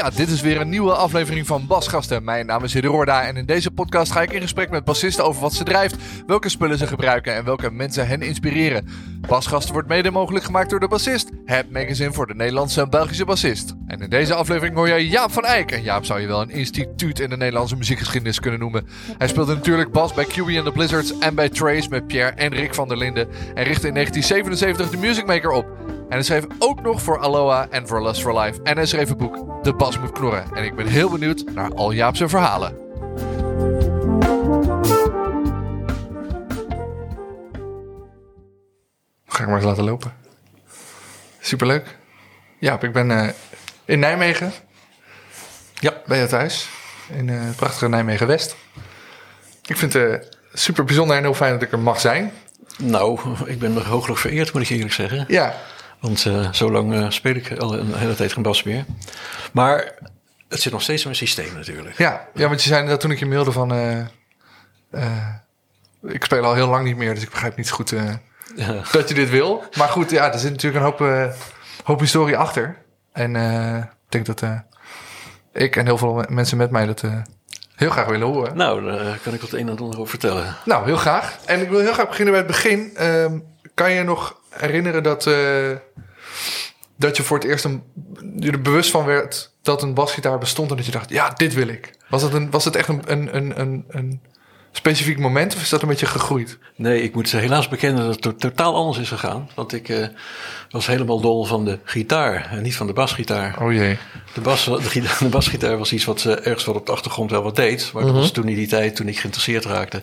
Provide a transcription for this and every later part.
Ja, dit is weer een nieuwe aflevering van Basgasten. Mijn naam is Hidde en in deze podcast ga ik in gesprek met bassisten over wat ze drijft, welke spullen ze gebruiken en welke mensen hen inspireren. Basgasten wordt mede mogelijk gemaakt door de bassist, het magazine voor de Nederlandse en Belgische bassist. En in deze aflevering hoor je Jaap van Eyck. En Jaap zou je wel een instituut in de Nederlandse muziekgeschiedenis kunnen noemen. Hij speelde natuurlijk bas bij QB and the Blizzards en bij Trace met Pierre en Rick van der Linden en richtte in 1977 de Music Maker op. En hij schreef ook nog voor Aloha en voor Lust for Life. En hij schreef een boek De Bas moet knorren. En ik ben heel benieuwd naar al Jaapse verhalen. Ga ik maar eens laten lopen. Superleuk. Jaap, ik ben uh, in Nijmegen. Ja, bij je thuis. In uh, het prachtige Nijmegen-West. Ik vind het uh, super bijzonder en heel fijn dat ik er mag zijn. Nou, ik ben nog hooglijk vereerd, moet ik eerlijk zeggen. Ja, want uh, zo lang uh, speel ik al een hele tijd geen bas meer. Maar het zit nog steeds in mijn systeem natuurlijk. Ja, ja want je zei dat toen ik je mailde van... Uh, ik speel al heel lang niet meer, dus ik begrijp niet zo goed ja. dat je dit wil. Maar goed, ja, er zit natuurlijk een hoop, hoop historie achter. En ik denk dat ik en heel veel mensen met mij dat heel graag willen horen. Nou, daar kan ik wat een en ander over vertellen. Nou, heel graag. En ik wil heel graag beginnen bij het begin. Uh, kan je nog herinneren dat, uh, dat je voor het eerst een, je er bewust van werd dat een basgitaar bestond en dat je dacht, ja, dit wil ik. Was het, een, was het echt een, een, een, een, specifiek moment of is dat een beetje gegroeid? Nee, ik moet helaas bekennen dat het totaal anders is gegaan. Want ik uh, was helemaal dol van de gitaar en niet van de basgitaar. Oh jee. De, bas, de, de basgitaar was iets wat uh, ergens wat op de achtergrond wel wat deed. Maar dat mhm. was toen in die tijd, toen ik geïnteresseerd raakte,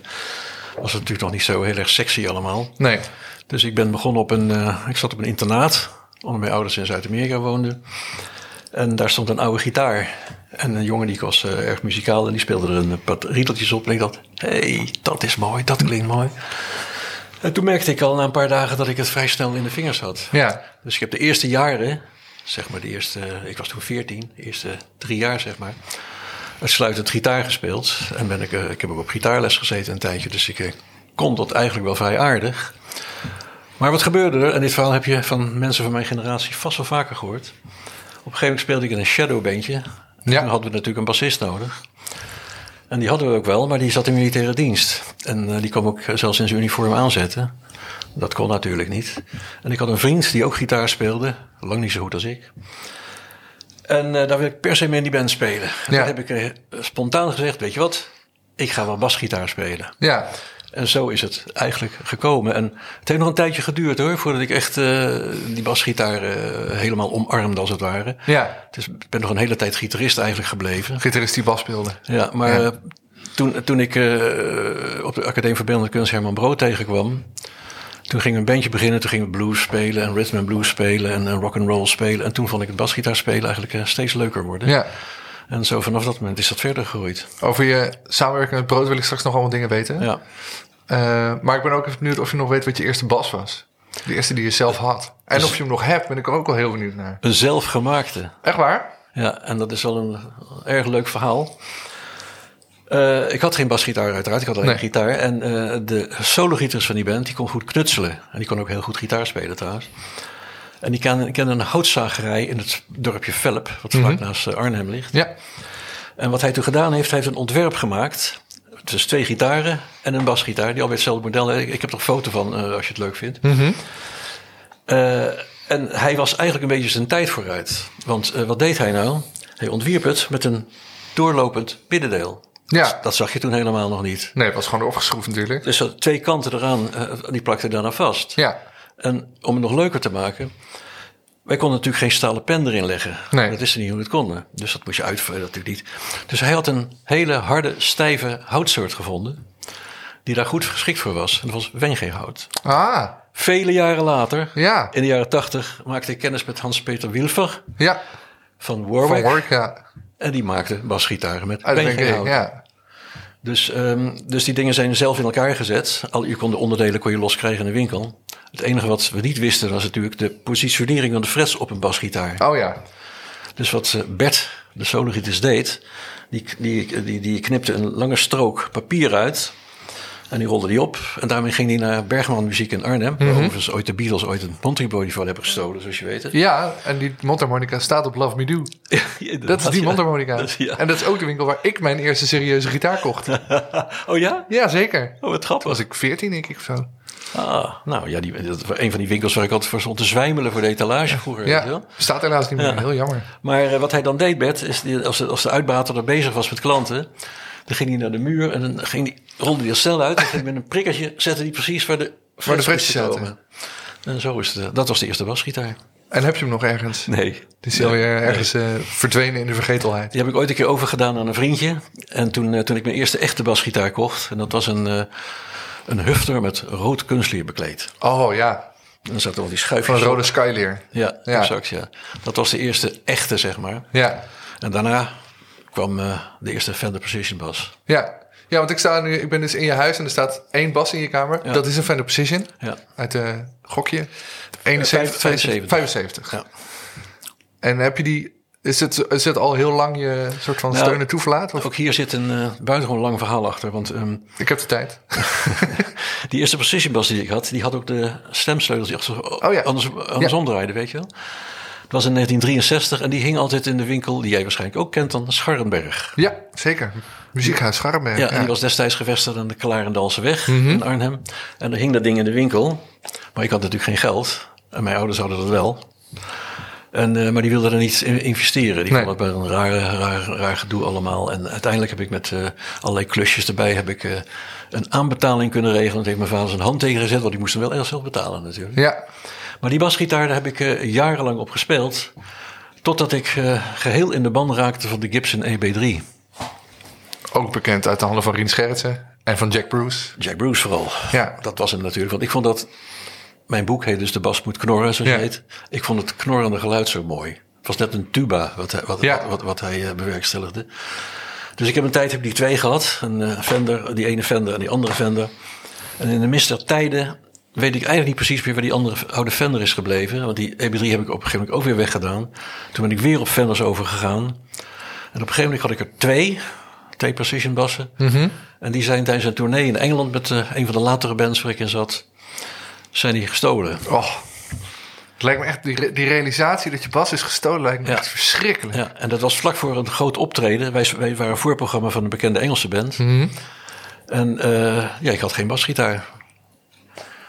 was het natuurlijk nog niet zo heel erg sexy allemaal. Nee. Dus ik ben begonnen op een. Uh, ik zat op een internaat, omdat mijn ouders in Zuid-Amerika woonden. En daar stond een oude gitaar. En een jongen die was uh, erg muzikaal en die speelde er een paar rieteltjes op. En ik dacht, hé, hey, dat is mooi, dat klinkt mooi. En toen merkte ik al na een paar dagen dat ik het vrij snel in de vingers had. Ja. Dus ik heb de eerste jaren, zeg maar de eerste, ik was toen 14, de eerste drie jaar zeg maar, uitsluitend gitaar gespeeld. En ben ik, uh, ik heb ook op gitaarles gezeten een tijdje, dus ik kon dat eigenlijk wel vrij aardig. Maar wat gebeurde er? En dit verhaal heb je van mensen van mijn generatie vast wel vaker gehoord. Op een gegeven moment speelde ik in een shadowbandje. Ja. Dan hadden we natuurlijk een bassist nodig. En die hadden we ook wel, maar die zat in militaire dienst. En uh, die kwam ook zelfs in zijn uniform aanzetten. Dat kon natuurlijk niet. En ik had een vriend die ook gitaar speelde. Lang niet zo goed als ik. En uh, daar wil ik per se mee in die band spelen. En ja. heb ik uh, spontaan gezegd, weet je wat? Ik ga wel basgitaar spelen. Ja. En zo is het eigenlijk gekomen. En het heeft nog een tijdje geduurd hoor, voordat ik echt uh, die basgitaar uh, helemaal omarmde als het ware. Ja. Dus ik ben nog een hele tijd gitarist eigenlijk gebleven. Gitarist die bas speelde. Ja, maar ja. toen, toen ik uh, op de Academie voor Beeldende Kunst Herman Brood tegenkwam... Toen gingen we een bandje beginnen, toen gingen we blues spelen en rhythm and blues spelen en rock and roll spelen. En toen vond ik het basgitaar spelen eigenlijk steeds leuker worden. Ja. En zo vanaf dat moment is dat verder gegroeid. Over je samenwerking met Brood wil ik straks nog allemaal dingen weten. Ja. Uh, maar ik ben ook even benieuwd of je nog weet wat je eerste bas was. De eerste die je zelf had. En dus of je hem nog hebt, ben ik ook wel heel benieuwd naar. Een zelfgemaakte. Echt waar? Ja, en dat is wel een erg leuk verhaal. Uh, ik had geen basgitaar uiteraard, ik had alleen nee. gitaar. En uh, de solo-gitarist van die band, die kon goed knutselen. En die kon ook heel goed gitaar spelen trouwens. En die kende, kende een houtzagerij in het dorpje Velp, wat vlak mm -hmm. naast Arnhem ligt. Ja. En wat hij toen gedaan heeft, hij heeft een ontwerp gemaakt dus twee gitaren en een basgitaar, die alweer hetzelfde model. Ik, ik heb er een foto van, uh, als je het leuk vindt. Mm -hmm. uh, en hij was eigenlijk een beetje zijn tijd vooruit. Want uh, wat deed hij nou? Hij ontwierp het met een doorlopend middendeel. Ja. Dat zag je toen helemaal nog niet. Nee, het was gewoon opgeschroefd natuurlijk. Dus twee kanten eraan, eh, die plakten daarna vast. Ja. En om het nog leuker te maken, wij konden natuurlijk geen stalen pen erin leggen. Nee. Dat wisten niet hoe we het konden. Dus dat moest je uitvullen natuurlijk niet. Dus hij had een hele harde, stijve houtsoort gevonden. Die daar goed geschikt voor was. En dat was wengehout. Ah, Vele jaren later, ja. in de jaren tachtig, maakte ik kennis met Hans-Peter Wilfer Ja, van van Warwick. ja. En die maakte basgitaren met wengehout. ja. Dus, ehm, dus die dingen zijn zelf in elkaar gezet. Al, je kon de onderdelen kon je los krijgen in de winkel. Het enige wat we niet wisten was natuurlijk de positionering van de frets op een basgitaar. Oh ja. Dus wat eh, Bert, de sologitarist, deed, die, die, die, die knipte een lange strook papier uit. En die rolde die op. En daarmee ging hij naar Bergman Muziek in Arnhem. Waar overigens ooit de Beatles ooit een van hebben gestolen, zoals je weet. hè. Ja, en die mondharmonica staat op Love Me Do. Dat is die ja. mondharmonica. Dat is- ja. En dat is ook de winkel waar ik mijn eerste serieuze gitaar kocht. Oh ja? Ja, zeker. Oh, wat grappig. Was ik 14 denk ik of zo. Ah, nou ja, die, dat was een van die winkels waar ik altijd voor stond te zwijmelen voor de etalage vroeger. weet je Ja, wel. staat helaas niet meer. Ja. Heel jammer. Maar eh, wat hij dan deed, Bert, is die, als, de, als de uitbater er bezig was met klanten, dan ging hij naar de muur en dan ging die, rolde hij er snel uit. En met een prikkertje zette hij precies waar de Waar de fretjes zaten. En zo is het. eh, Dat was de eerste basgitaar. En heb je hem nog ergens? Nee. Die is alweer ergens eh, verdwenen in de vergetelheid. Die heb ik ooit een keer overgedaan aan een vriendje. En toen, eh, toen ik mijn eerste echte basgitaar kocht, en dat was een, eh, een hufter met rood kunstleer bekleed. Oh ja, En dan zaten al die van schuifjes een rode. Skyleer. Ja, Ja. exact, ja. Dat was de eerste echte, zeg maar. Ja. En daarna kwam de eerste Fender Precision bas. Ja. Ja, want ik, sta nu, ik ben dus in je huis en er staat één bas in je kamer. Ja. Dat is een Fender Precision. Ja. Uit de gokje. 71, 75. 75. Ja. En heb je die... Is het, is het al heel lang je soort van Nou, steun en toeverlaat? Of? Ook hier zit een eh, buitengewoon lang verhaal achter. Want ehm, Ik heb de tijd. die eerste Precision bas die ik had, die had ook de stemsleutels die achter, Oh ja. anders, andersom draaiden, weet je wel. Het was in 1963 en die hing altijd in de winkel, die jij waarschijnlijk ook kent dan, Scharrenberg. Ja, zeker. Muziekhuis Scharrenberg. Ja, en die was destijds gevestigd aan de Klarendalse weg in Arnhem. En er hing dat ding in de winkel. Maar ik had natuurlijk geen geld. En mijn ouders hadden dat wel. En, eh, maar die wilden er niet in investeren. Die Nee. vonden het een raar, raar, raar gedoe allemaal. En uiteindelijk heb ik met eh, allerlei klusjes erbij... heb ik eh, een aanbetaling kunnen regelen. Toen heeft mijn vader zijn hand tegen gezet. Want die moest hem wel erg zelf betalen natuurlijk. Ja, Maar die basgitaar, daar heb ik eh, jarenlang op gespeeld. Totdat ik eh, geheel in de ban raakte van de Gibson E EB3. ook bekend uit de handen van Rien Schertsen en van Jack Bruce. Jack Bruce vooral. Ja. Dat was hem natuurlijk. Want ik vond dat... Mijn boek heet dus De Bas moet knorren, zoals Ja. je heet. Ik vond het knorrende geluid zo mooi. Het was net een tuba wat hij, wat, Ja. wat, wat, wat hij eh, bewerkstelligde. Dus ik heb een tijd heb die twee gehad. Een Fender, die ene Fender en die andere Fender. En in de mist der tijden weet ik eigenlijk niet precies meer waar die andere oude Fender is gebleven. Want die EB3 heb ik op een gegeven moment ook weer weggedaan. Toen ben ik weer op Fenders overgegaan. En op een gegeven moment had ik er twee. Twee precision bassen. En die zijn tijdens een tournee in Engeland met eh, een van de latere bands waar ik in zat. Zijn die gestolen. Oh, het lijkt me echt, die, die realisatie dat je bas is gestolen lijkt me Ja. echt verschrikkelijk. Ja, en dat was vlak voor een groot optreden. Wij, wij waren een voorprogramma van een bekende Engelse band. En eh, ja, ik had geen basgitaar.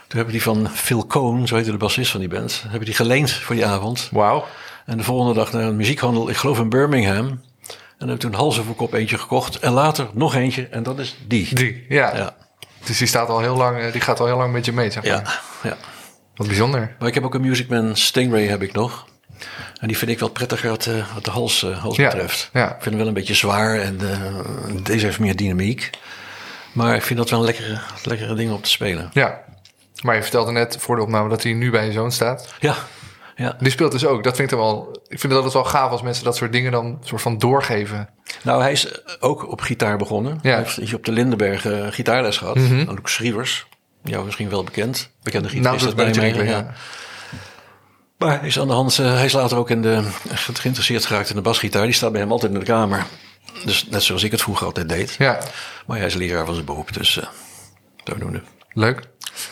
Toen heb ik die van Phil Cohn, zo heette de bassist van die band, heb ik die geleend voor die avond. Wauw. En de volgende dag naar een muziekhandel, ik geloof in Birmingham. En heb ik toen hals over kop eentje gekocht. En later nog eentje, en dat is die. Die, ja. Ja, Dus die, staat al heel lang, eh, die gaat al heel lang met je mee, zeg maar. ja, ja. Wat bijzonder. Maar ik heb ook een Musicman Stingray heb ik nog. En die vind ik wel prettiger wat, eh, wat de hals, eh, hals Ja, betreft. ja. Ik vind hem wel een beetje zwaar en deze heeft meer dynamiek. Maar ik vind dat wel een lekkere, lekkere dingen op te spelen. Ja. Maar je vertelde net voor de opname dat hij nu bij je zoon staat. Ja, ja. Die speelt dus ook. Dat vind ik dan wel. Ik vind dat het wel gaaf als mensen dat soort dingen dan soort van doorgeven. Nou, hij is ook op gitaar begonnen. Ja. Hij heeft op de Lindenberg eh, gitaarles gehad. Aan Luc Schrievers. Jou misschien wel bekend. Bekende Nou, gitarist dat uit ik Nijmegen. ja. Maar hij is aan de hand. eh, hij is later ook in de, geïnteresseerd geraakt in de basgitaar. Die staat bij hem altijd in de kamer. Dus net zoals ik het vroeger altijd deed. ja, Maar hij is leraar van zijn beroep. Dus uh, zodoende. leuk.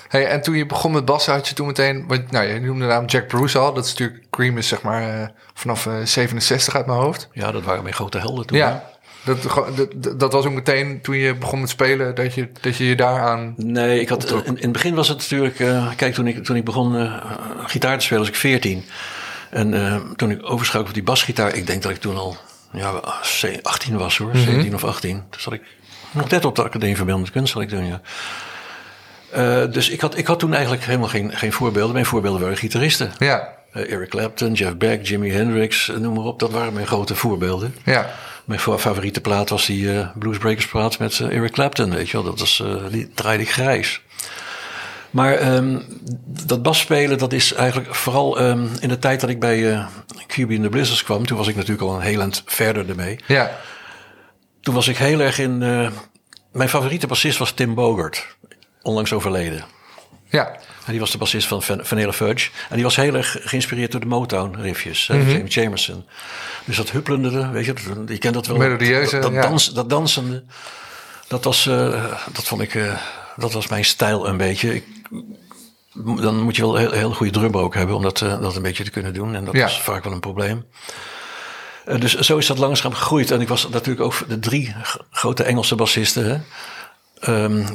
Hey, en toen je begon met bassen had je toen meteen... Nou, je noemde de naam Jack Bruce al. Dat is natuurlijk... Cream is zeg maar eh, vanaf eh, 67 uit mijn hoofd. Ja, dat waren mijn grote helden toen. hè? Ja. Dat, dat, dat was ook meteen toen je begon met spelen... dat je dat je, je daaraan... Nee, ik had, in, in het begin was het natuurlijk... eh, kijk, toen ik, toen ik begon eh, gitaar te spelen was ik 14. En eh, toen ik overschakelde op die basgitaar... Ik denk dat ik toen al ja, 18 was hoor. 17 of 18. Toen zat ik Nog net op de Academie van Beeldende Kunst zal ik doen, ja. Eh, dus ik had, ik had toen eigenlijk helemaal geen, geen voorbeelden. Mijn voorbeelden waren gitaristen. Ja, Eh, Eric Clapton, Jeff Beck, Jimi Hendrix, eh, noem maar op. Dat waren mijn grote voorbeelden. ja, Mijn fa- favoriete plaat was die eh Bluesbreakers plaat met Eric Clapton, weet je wel. Dat was, die draaide ik grijs. Maar ehm, dat basspelen, dat is eigenlijk vooral ehm, in de tijd dat ik bij eh QB in the Blizzards kwam. Toen was ik natuurlijk al een heel eind verder ermee. ja, Toen was ik heel erg in... mijn favoriete bassist was Tim Bogert. Onlangs overleden. ja, En die was de bassist van Van- Vanilla Fudge. En die was heel erg geïnspireerd door de Motown riffjes. Mhm. hè, James Jamerson. Dus dat huppelende, weet je, je kent dat wel. Melodieuze, Dat, dat, ja. dans, dat dansende. Dat was, eh, dat vond ik, eh, dat was mijn stijl een beetje. Ik, dan moet je wel een heel, heel goede drummer ook hebben om dat, eh, dat een beetje te kunnen doen. En dat Ja. is vaak wel een probleem. Eh, dus zo is dat langzaam gegroeid. En ik was natuurlijk ook de drie grote Engelse bassisten. Hè? Ehm,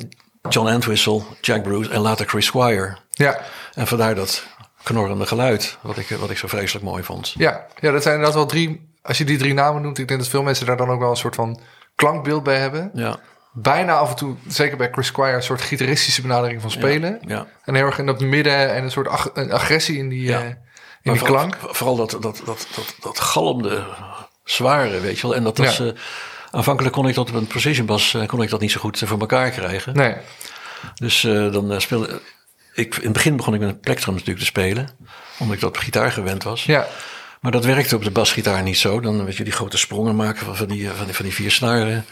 John Entwistle, Jack Bruce en later Chris Squire. ja. En vandaar dat knorrende geluid, wat ik, wat ik zo vreselijk mooi vond. Ja, ja, dat zijn inderdaad wel drie. Als je die drie namen noemt, ik denk dat veel mensen daar dan ook wel een soort van klankbeeld bij hebben. Ja, Bijna af en toe, zeker bij Chris Squire, een soort gitaristische benadering van spelen. ja. En heel erg in dat midden en een soort ag- een agressie in die, Ja. eh, in Maar die vooral, klank. Vooral dat, dat, dat, dat, dat galmde, zware, weet je wel. En dat was... Ja. eh, aanvankelijk kon ik dat op een precision bas eh, kon ik dat niet zo goed eh, voor elkaar krijgen. Nee, Dus eh, dan speelde... Ik, in het begin begon ik met een plektrum natuurlijk te spelen. Omdat ik dat op gitaar gewend was. ja, Maar dat werkte op de basgitaar niet zo. Dan weet je die grote sprongen maken van, van, die, van, die, van die vier snaren.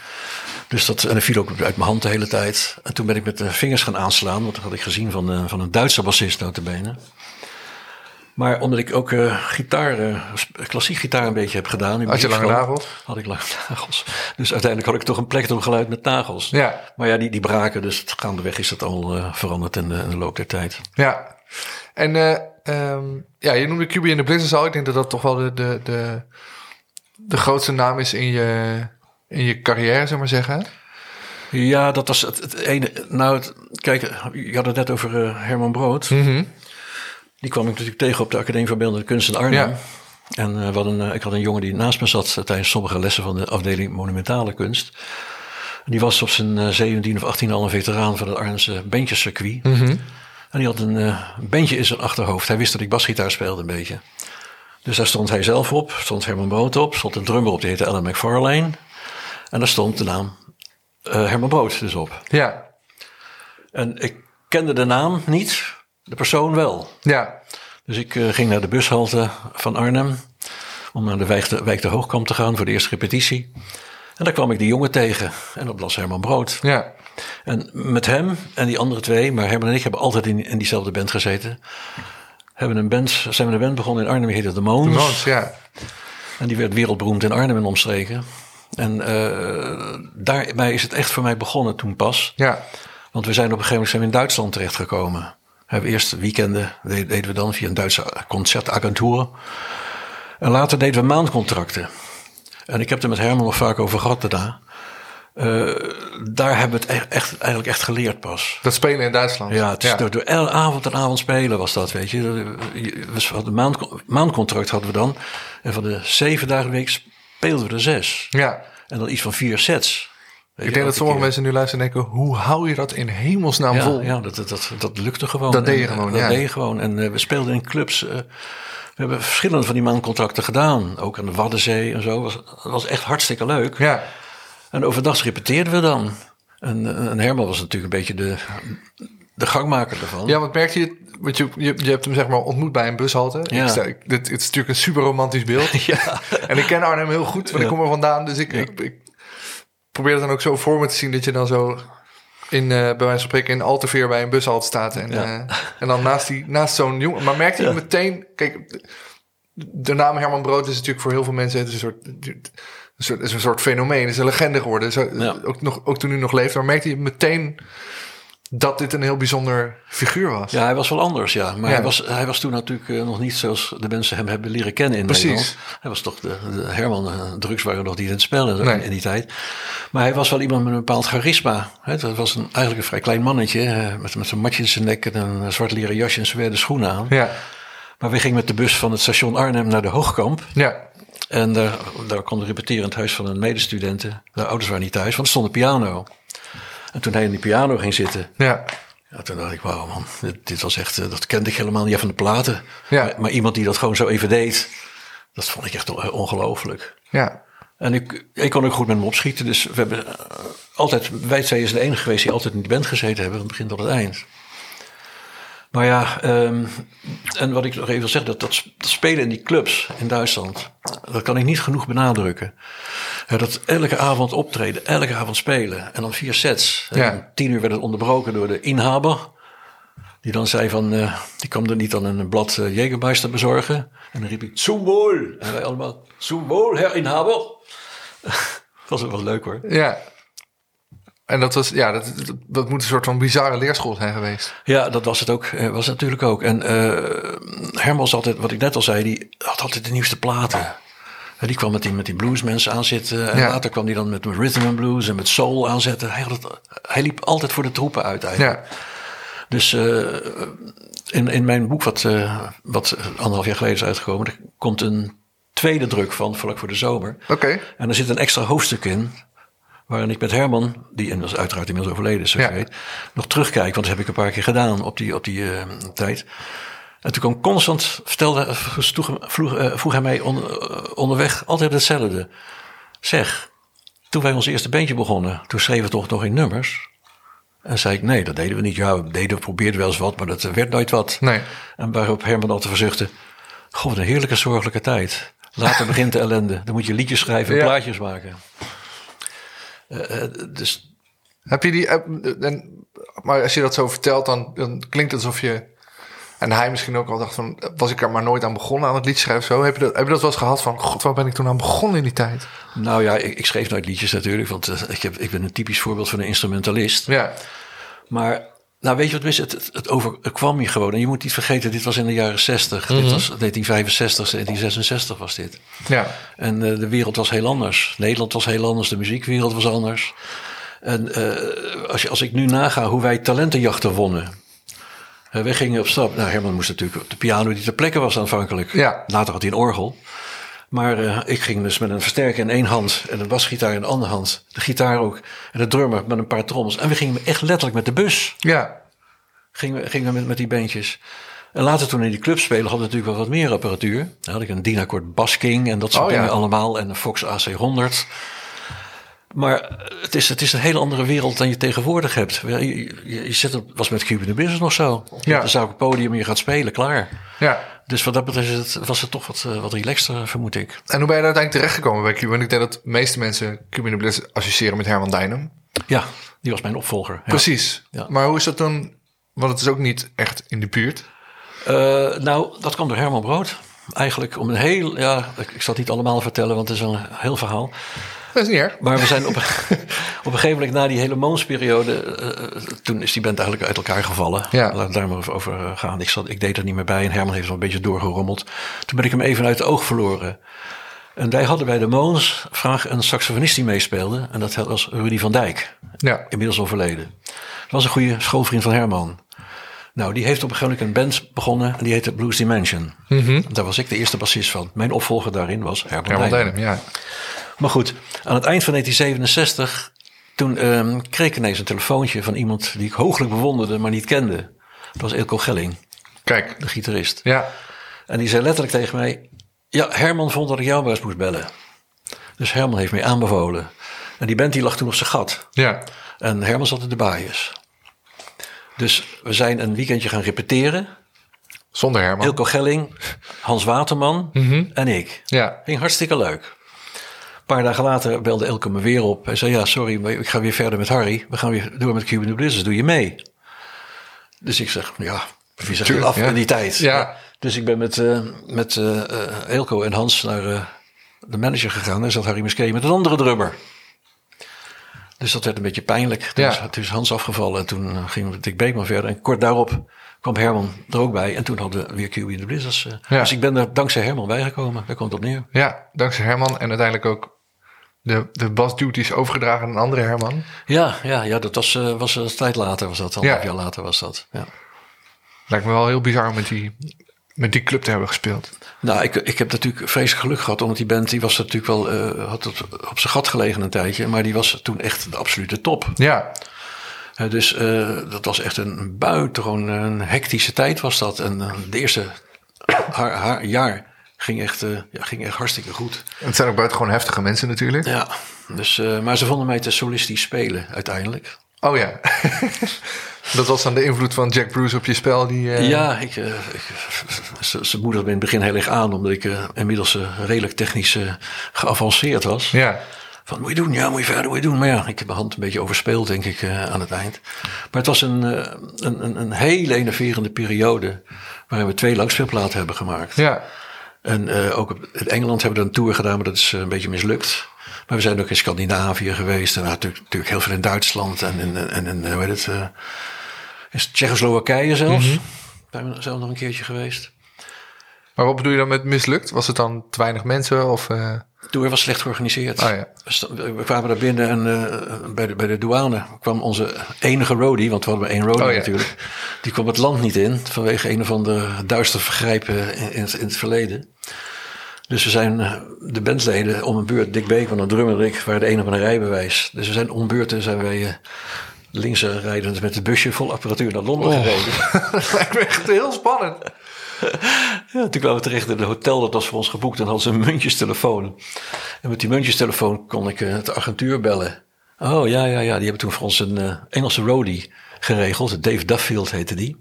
Dus dat, en dat viel ook uit mijn hand de hele tijd. En toen ben ik met de vingers gaan aanslaan. Want dat had ik gezien van, van een Duitse bassist notabene. Maar omdat ik ook eh, gitaar, sp- klassiek gitaar een beetje heb gedaan. Had je lange nagels? Had ik lange nagels. Dus uiteindelijk had ik toch een plektrum geluid met nagels. ja, Maar ja, die, die braken. Dus gaandeweg is dat al eh, veranderd in de, in de loop der tijd. ja. En eh, ehm, ja, je noemde QB in de Blizzards al. Ik denk dat dat toch wel de, de, de, de grootste naam is in je, in je carrière, zeg maar zeggen. Ja, dat was het, het ene. Nou, het- kijk, je had het net over Herman Brood. Mhm. Die kwam ik natuurlijk tegen op de Academie van Beeldende Kunst in Arnhem. Ja. En eh, eh, ik had een jongen die naast me zat eh, tijdens sommige lessen van de afdeling Monumentale Kunst. Die was op zijn eh, 17 of 18 al een veteraan van het Arnhemse bandjescircuit. Mhm. En die had een bandje in zijn achterhoofd. Hij wist dat ik basgitaar speelde een beetje. Dus daar stond hij zelf op, stond Herman Brood op, stond een drummer op, die heette Alan McFarlane. En daar stond de naam Herman Brood dus op. Ja, En ik kende de naam niet, de persoon wel. ja, Dus ik eh, ging naar de bushalte van Arnhem om naar de wijk de, wijk de Hoogkamp te gaan voor de eerste repetitie. En daar kwam ik die jongen tegen en dat was Herman Brood. ja, En met hem en die andere twee, maar Herman en ik hebben altijd in, in diezelfde band gezeten. Hebben een band, zijn we een band begonnen in Arnhem, die heette The Moons. Mons, ja. En die werd wereldberoemd in Arnhem en omstreken. En eh daarbij is het echt voor mij begonnen toen pas. Ja, Want we zijn op een gegeven moment zijn we in Duitsland terechtgekomen. We hebben eerst weekenden de- deden we dan via een Duitse concertagentuur. En later deden we maandcontracten. En ik heb er met Herman nog vaak over gehad daarna. Eh, daar hebben we het echt, echt, eigenlijk echt geleerd pas. dat spelen in Duitsland. Ja, het is Door, avond en avond spelen was dat, weet je. We hadden maand, maandcontract hadden we dan. En van de zeven dagen week speelden we er zes. ja. En dan iets van vier sets. Ik denk dat sommige keer. mensen nu luisteren en denken... hoe hou je dat in hemelsnaam Ja, vol? ja dat, dat, dat, dat lukte gewoon. Dat deed je En, eh, gewoon, Dat deed je gewoon. En eh, we speelden in clubs. eh, we hebben verschillende van die maandcontracten gedaan. Ook aan de Waddenzee en zo. Dat was echt hartstikke leuk. Ja, En overdag repeteerden we dan. En, en Herman was natuurlijk een beetje de, de gangmaker ervan. ja want merkte je... Want je, je, je hebt hem zeg maar ontmoet bij een bushalte. Ja. Ik sta, ik- dit, het is natuurlijk een super romantisch beeld. Ja. En ik ken Arnhem heel goed, want ik kom er vandaan. Dus ik, ik, ik probeer het dan ook zo voor me te zien... dat je dan zo in, eh, bij wijze van spreken in Alteveer bij een bushalte staat. En, Ja. eh, en dan naast, die, naast zo'n jongen... Maar merkte je Ja. meteen... Kijk, de naam Herman Brood is natuurlijk voor heel veel mensen... Het is een soort... Een soort, is een soort fenomeen, het is een legende geworden. Zo, Ja. ook, nog, ook toen hij nog leefde. Maar merkte je meteen dat dit een heel bijzonder figuur was? Ja, hij was wel anders, ja. Maar Ja. Hij, was, hij was toen natuurlijk eh, nog niet zoals de mensen hem hebben leren kennen in Precies. Nederland. Hij was toch de, de Herman, eh, drugs waren nog niet in het spel in, Nee. in die tijd. Maar hij was wel iemand met een bepaald charisma. Hè. Het was een, eigenlijk een vrij klein mannetje, eh, met, met een matje in zijn nek en een zwart leren jasje en zwarte schoenen aan. Ja, Maar we gingen met de bus van het station Arnhem naar de Hoogkamp. ja, En daar, daar kon repeteren in het huis van een medestudenten. De ouders waren niet thuis, want er stond een piano. En toen hij in die piano ging zitten, Ja. ja, toen dacht ik, wauw man, dit, dit was echt, eh, dat kende ik helemaal niet van de platen. Ja. Maar, maar iemand die dat gewoon zo even deed, dat vond ik echt on- ongelooflijk. Ja. En ik, ik kon ook goed met hem opschieten. Dus we hebben eh, altijd, wij twee is de enige geweest die altijd in die band gezeten hebben, van het begin tot het eind. Maar ja, ehm, en wat ik nog even wil zeggen, dat, dat, sp- dat spelen in die clubs in Duitsland, dat kan ik niet genoeg benadrukken. Ja, dat elke avond optreden, elke avond spelen en dan vier sets. Ja. En om tien uur werd het onderbroken door de inhaber. Die dan zei van, eh, die kwam er niet dan een blad uh, bezorgen. En dan riep ik, zum wohl. En wij allemaal, zum wohl, herr inhaber. dat was wel leuk hoor. Ja. En dat was, ja, dat, dat, dat moet een soort van bizarre leerschool zijn geweest. Ja, dat was het ook. eh, Was het natuurlijk ook. En eh Herman was altijd, wat ik net al zei, die had altijd de nieuwste platen. En die kwam met die, met die bluesmensen aanzitten. En Ja. later kwam hij dan met rhythm and blues en met soul aanzetten. Hij, had het, hij liep altijd voor de troepen uit eigenlijk. Ja. Dus eh, in, in mijn boek, wat, eh, wat anderhalf jaar geleden is uitgekomen, er komt een tweede druk van, vlak voor de zomer. Oké. En er zit een extra hoofdstuk in. Waarin ik met Herman, die is uiteraard inmiddels overleden, is, Ja. weet, nog terugkijk. Want dat heb ik een paar keer gedaan op die, op die eh, tijd. En toen kwam constant, vertelde, vroeg, vroeg, eh, vroeg hij mij on- eh, onderweg altijd hetzelfde. Zeg, toen wij ons eerste bandje begonnen, toen schreven we toch nog in nummers. En zei ik, nee, dat deden we niet. Ja, we deden, we probeerden wel eens wat, maar dat werd nooit wat. Nee. En waarop Herman altijd verzuchtte, god, wat een heerlijke zorgelijke tijd. Later begint de ellende. Dan moet je liedjes schrijven en Ja. plaatjes maken. Eh, eh, dus Heb je die. en, maar als je dat zo vertelt, dan, dan klinkt het alsof je. En hij misschien ook al dacht van. Was ik er maar nooit aan begonnen aan het lied schrijven? Zo? Heb, je dat, heb je dat wel eens gehad van. God, waar ben ik toen aan begonnen in die tijd? nou ja, ik, ik schreef nooit liedjes natuurlijk, want eh, ik, heb, ik ben een typisch voorbeeld van een instrumentalist. Ja. Maar nou weet je wat het is? Het, het, het overkwam je gewoon. En je moet niet vergeten, dit was in de jaren 60. Dit was 1965, 1966 was dit. Ja. En eh, de wereld was heel anders. Nederland was heel anders, de muziekwereld was anders. En eh, als, je, als ik nu naga hoe wij talentenjachten wonnen. Uh, wij gingen op stap. Nou, Herman moest natuurlijk op de piano die ter plekke was aanvankelijk. Ja. Later had hij een orgel. Maar eh, ik ging dus met een versterker in één hand en een basgitaar in de andere hand. De gitaar ook. En de drummer met een paar trommels. En we gingen echt letterlijk met de bus. Ja. Gingen we, gingen we met, met die bandjes. En later toen in die club spelen hadden we natuurlijk wel wat meer apparatuur. Dan had ik een Dynacord Bass King en dat soort Oh, ja. dingen allemaal. En een Fox AC100. Maar het is, het is een hele andere wereld dan je tegenwoordig hebt. Je, je, je zit op, was met Cuban the Business nog zo. Ja. Dan zou ik het podium en je gaat spelen, klaar. Ja. Dus wat dat betreft was het toch wat, eh, wat relaxter, vermoed ik. En hoe ben je daar uiteindelijk terechtgekomen bij Cuba? Want ik denk dat de meeste mensen Cuba in de Bliss associëren met Herman Dijnem. Ja, die was mijn opvolger. Ja. Precies. Ja. Maar hoe is dat dan? Want het is ook niet echt in de buurt. Eh, nou, dat kwam door Herman Brood. Eigenlijk om een heel, ja, ik, ik zal het niet allemaal vertellen, want het is een heel verhaal. Dat is niet erg. Maar we zijn op, op een gegeven moment na die hele Moonsperiode, eh, toen is die band eigenlijk uit elkaar gevallen. Ja. Laat het daar maar over- over eh, gaan. Ik, zat, ik deed er niet meer bij en Herman heeft er een beetje doorgerommeld. Toen ben ik hem even uit het oog verloren. En wij hadden bij de Moons vraag een saxofonist die meespeelde. En dat was Rudy van Dijk, Ja. inmiddels overleden. Dat was een goede schoolvriend van Herman. Nou, die heeft op een gegeven moment een band begonnen en die heette Blues Dimension. Daar was ik de eerste bassist van. Mijn opvolger daarin was Herman, Herman ja. Maar goed, aan het eind van 1967, toen ehm, kreeg ik ineens een telefoontje van iemand die ik hooglijk bewonderde, maar niet kende. Dat was Ilko Gelling, Kijk. de gitarist. Ja. En die zei letterlijk tegen mij: Ja, Herman vond dat ik jou eens moest bellen. Dus Herman heeft mij aanbevolen. En die band die lag toen op zijn gat. Ja. En Herman zat in de baaiers. Dus we zijn een weekendje gaan repeteren. Zonder Herman. Ilko Gelling, Hans Waterman en ik. Ja. Ging hartstikke leuk. Paar dagen later belde Elke me weer op. Hij zei, ja, sorry, maar ik ga weer verder met Harry. We gaan weer door met Cuban Blizzards. Doe je mee? Dus ik zeg, ja, wie zegt af ja. in die tijd? Ja. Dus ik ben met, eh met eh Elko en Hans naar eh, de manager gegaan. Daar zat Harry Muskee met een andere drummer. Dus dat werd een beetje pijnlijk. Toen, Ja. is, toen is Hans afgevallen en toen we met Dick Beekman verder. En kort daarop kwam Herman er ook bij. En toen hadden we weer Cuban de Blizzards. Dus ik ben er dankzij Herman bijgekomen. Daar komt het op neer. Ja, dankzij Herman. En uiteindelijk ook de, de basduties overgedragen aan een andere Herman. Ja, ja, ja dat was, eh, was een tijd later was dat. Een Ja. half jaar later was dat. Ja. Lijkt me wel heel bizar met die met die club te hebben gespeeld? Nou, ik, ik heb natuurlijk vreselijk geluk gehad, omdat die band die was natuurlijk wel eh, had op, op zijn gat gelegen een tijdje, maar die was toen echt de absolute top. Ja, Eh, dus eh, dat was echt een buitengewoon een hectische tijd was dat. En eh, de eerste haar, haar jaar ging echt, eh, ja, ging echt hartstikke goed. het zijn ook buitengewoon heftige mensen natuurlijk. Ja, dus, eh, maar ze vonden mij te solistisch spelen uiteindelijk. Oh ja. dat was dan de invloed van Jack Bruce op je spel. Die, eh, Ja, ik, ik, ze, ze moedigde me in het begin heel erg aan, omdat ik inmiddels redelijk technisch geavanceerd was. Ja. Van, moet je doen? Ja, moet je verder, moet je doen. Maar ja, ik heb mijn hand een beetje overspeeld, denk ik, aan het eind. Maar het was een, een, een, een hele enerverende periode... waarin we twee langspeelplaten hebben gemaakt. Ja. En eh, ook op- in Engeland hebben we een tour gedaan, maar dat is eh, een beetje mislukt. Maar we zijn ook in Scandinavië geweest. En natuurlijk, natuurlijk heel veel in Duitsland en in, en, en hoe heet het, eh, in Tsjechoslowakije zelfs. Zijn we zelf nog een keertje geweest. Maar wat bedoel je dan met mislukt? Was het dan te weinig mensen? Of, eh, De tour was slecht georganiseerd. Oh ja. We kwamen daar binnen en eh, bij, de, bij de douane kwam onze enige roadie, want we hadden maar één roadie Oh ja. natuurlijk. Die kwam het land niet in vanwege een of andere duistere vergrijpen in, in, het, in het verleden. Dus we zijn eh, de bandleden om een beurt, Dick Beekman en drummer en ik, waren de enige met een rijbewijs. Dus we zijn om beurten zijn wij eh, links rijdend met het busje vol apparatuur naar Londen Oh. gereden. dat lijkt me echt heel spannend. Ja, toen kwamen we terecht in een hotel dat was voor ons geboekt en hadden ze een muntjestelefoon. En met die muntjestelefoon kon ik eh, het agentuur bellen. Oh ja, ja, ja, die hebben toen voor ons een eh, Engelse roadie geregeld. Dave Duffield heette die.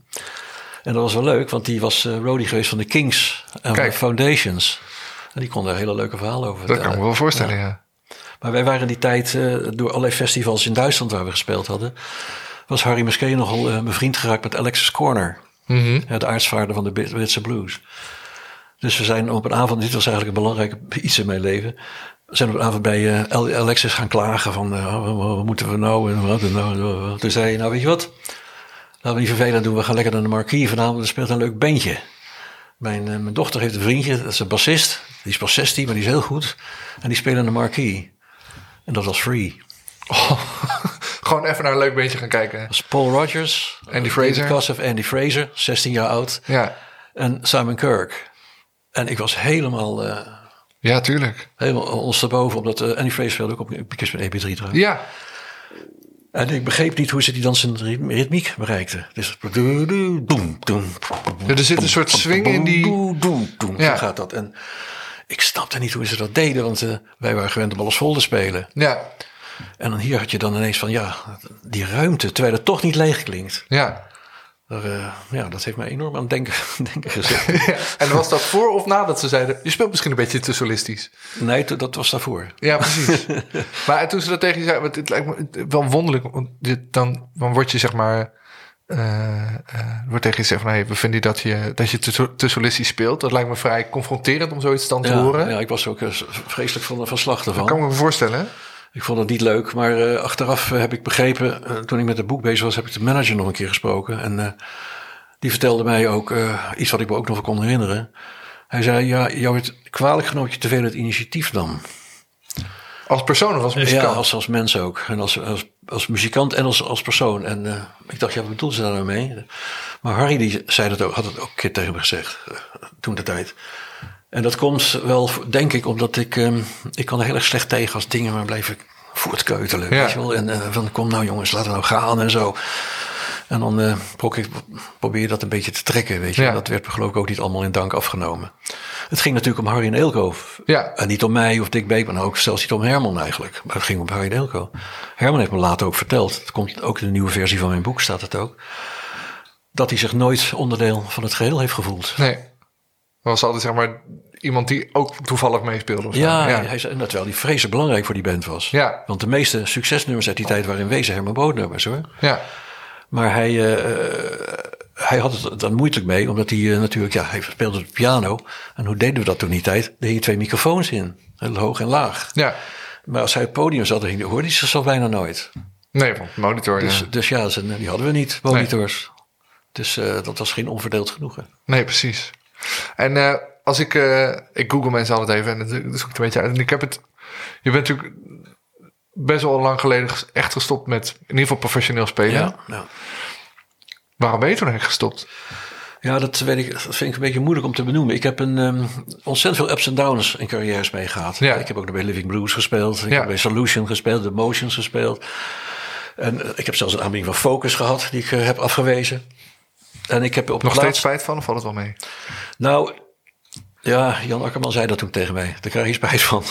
En dat was wel leuk, want die was roadie geweest van de Kings en Kijk. Foundations. En die kon daar hele leuke verhalen over Dat vertellen. kan ik me wel voorstellen, ja. Maar wij waren in die tijd, door allerlei festivals in Duitsland waar we gespeeld hadden, was Harry Muskee nogal eh bevriend geraakt met Alexis Corner. Mhm. Ja, de aartsvaarder van de Brit- Britse blues. Dus we zijn op een avond, dit was eigenlijk een belangrijk iets in mijn leven. We zijn op een avond bij Al- Alexis gaan klagen van, eh, wat, moeten we nou en wat en nou. Toen zei hij, nou weet je wat, laten we niet vervelend doen, we gaan lekker naar de Marquis vanavond, er speelt een leuk bandje. Mijn, eh, mijn dochter heeft een vriendje, dat is een bassist, die is pas 16, maar die is heel goed. En die spelen in de Marquis. En dat was free. Gewoon even naar een leuk beentje gaan kijken. Dat was Paul Rogers, Andy Fraser. David Kossoff, Andy Fraser, 16 jaar oud. Ja, En Simon Kirk. En ik was helemaal, eh ja tuurlijk. helemaal ondersteboven, omdat uh, Andy Fraser speelde ook op Pickers met EP3 trouwens. Ja, En ik begreep niet hoe ze die dan zijn ritm- ritmiek bereikte. Dus Ja, er zit een soort swing in die- Ja. Zo gaat dat. En ik snapte niet hoe ze dat deden, want eh, wij waren gewend om alles vol te spelen. ja, En dan hier had je dan ineens van, ja, die ruimte, terwijl het toch niet leeg klinkt. ja. Daar, eh, ja, dat heeft mij enorm aan het denken, denken gezet. Ja. En was dat voor of nadat ze zeiden... je speelt misschien een beetje te solistisch? nee, dat was daarvoor. Ja, precies. maar toen ze dat tegen je zeiden... want het lijkt me wel wonderlijk. Want dit, dan, dan word je zeg maar... eh, eh, wordt tegen je gezegd van... Hey, we vinden dat je, dat je te, te solistisch speelt. Dat lijkt me vrij confronterend om zoiets dan te Ja, horen. ja, ik was ook vreselijk van, van slag ervan. kan ik me voorstellen. Ik vond het niet leuk, maar eh, achteraf heb ik begrepen, eh, toen ik met het boek bezig was, heb ik de manager nog een keer gesproken. En eh, die vertelde mij ook iets wat ik me ook nog wel kon herinneren. Hij zei, ja, jou werd kwalijk genomen dat je te veel het initiatief nam. Als persoon of als muzikant? Ja, als, als mens ook. En als, als, als muzikant en als, als persoon. En ik dacht, ja, wat bedoelt ze daar nou mee? Maar Harry die zei dat ook, had het ook een keer tegen me gezegd, toen de tijd. En dat komt wel, denk ik, omdat ik, ehm, ik kan er heel erg slecht tegen als dingen maar blijven voortkeutelen. Ja. Weet je wel? En eh, van, kom nou jongens, laten we nou gaan en zo. En dan eh, ik- probeer je dat een beetje te trekken, weet je. Ja. Dat werd me geloof ik ook niet allemaal in dank afgenomen. Het ging natuurlijk om Harry en Eelco. Ja. En niet om mij of Dick Beekman, ook zelfs niet om Herman eigenlijk. Maar het ging om Harry en Eelco. Herman heeft me later ook verteld, het komt ook in de nieuwe versie van mijn boek staat het ook, dat hij zich nooit onderdeel van het geheel heeft gevoeld. Nee. Was altijd zeg maar iemand die ook toevallig meespeelde. Of. Ja, ja. Hij zei, terwijl hij vreselijk belangrijk voor die band was. Ja. Want de meeste succesnummers uit die tijd waren in wezen Herman Boodnummers hoor. ja. Maar hij, eh, eh, hij had het dan moeilijk mee, omdat hij eh, natuurlijk, ja, hij speelde de piano. En hoe deden we dat toen die tijd? Deed je twee microfoons in, heel hoog en laag. Ja. Maar als hij op het podium zat, dan hoorde hij zichzelf bijna nooit. Nee, van monitor. Dus, ja. dus ja, ze- die hadden we niet, monitors. Dus dat was geen onverdeeld genoegen. Nee, precies. En eh, als ik... eh, ik google mensen altijd even en dat zoek ik een beetje uit. En ik heb het... Je bent natuurlijk best wel lang geleden echt gestopt met... in ieder geval professioneel spelen. ja. Waarom ben je toen eigenlijk gestopt? Ja, dat, weet ik, dat vind ik een beetje moeilijk om te benoemen. Ik heb een um, ontzettend veel ups en downs in carrières meegehad. Ja. Ik heb ook bij Living Blues gespeeld. Ik Ja. heb bij Solution gespeeld, The Motions gespeeld. En eh, ik heb zelfs een aanbieding van Focus gehad, die ik heb afgewezen. En ik heb op Nog de steeds spijt van of valt het wel mee? Nou, ja, Jan Akkerman zei dat toen tegen mij. Daar krijg je spijt van.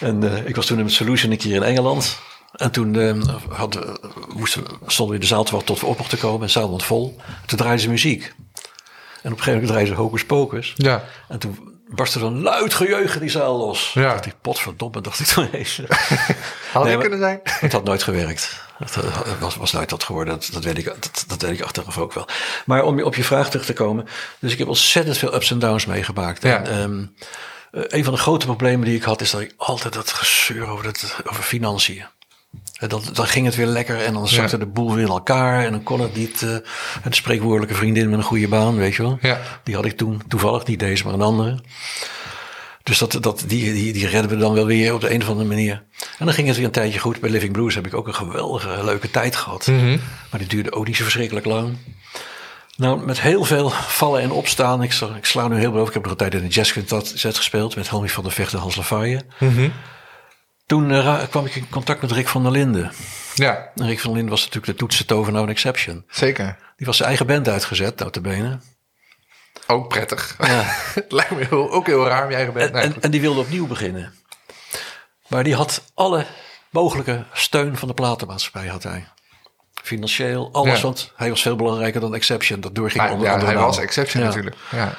En eh, ik was toen met Solution een keer in Engeland. En toen eh, hadden, moesten, we- stonden we in de zaal te wachten tot we op mochten komen. En de zaal was vol. Toen draaiden ze muziek. En op een gegeven moment draaiden ze Hocus Pocus. Ja. En toen barstte er een luid gejeugen die zaal los. Ja. Dacht ik, potverdomme, dacht ik toen eens. Had Nee, kunnen zijn? Het had nooit gewerkt. Het eh, was, was nooit dat geworden. Dat, dat, weet ik, dat, dat weet ik achteraf ook wel. Maar om op je vraag terug te komen. Dus ik heb ontzettend veel ups en downs meegemaakt. Ja. En, ehm, eh, een van de grote problemen die ik had... is dat ik altijd dat gezeur over, dat, over financiën. En dan, dan ging het weer lekker en dan zakte Ja. de boel weer in elkaar. En dan kon het niet. eh een spreekwoordelijke vriendin met een goede baan, weet je wel. Ja. Die had ik toen toevallig, niet deze, maar een andere. Dus dat, dat, die, die, die redden we dan wel weer op de een of andere manier. En dan ging het weer een tijdje goed. Bij Living Blues heb ik ook een geweldige, leuke tijd gehad. Maar die duurde ook niet zo verschrikkelijk lang. Nou, met heel veel vallen en opstaan. Ik, sla- ik sla nu heel veel over. Ik heb nog een tijd in de jazzquintet gespeeld. Met Helmi van der Vecht en Hans Lafayette. Toen eh, kwam ik in contact met Rick van der Linden. Ja, En Rick van der Linden was natuurlijk de toetsen tovenaar en exception. zeker. Die was zijn eigen band uitgezet, notabene. Ook prettig. Ja. het lijkt me heel, ook heel raar om je eigen bent. En, Nee, en, die wilde opnieuw beginnen. Maar die had alle mogelijke steun van de platenmaatschappij had hij. Financieel, alles. Ja. Want hij was veel belangrijker dan Exception. Dat doorging Maar, onder ja, hij naam. was exception Ja. natuurlijk. Ja.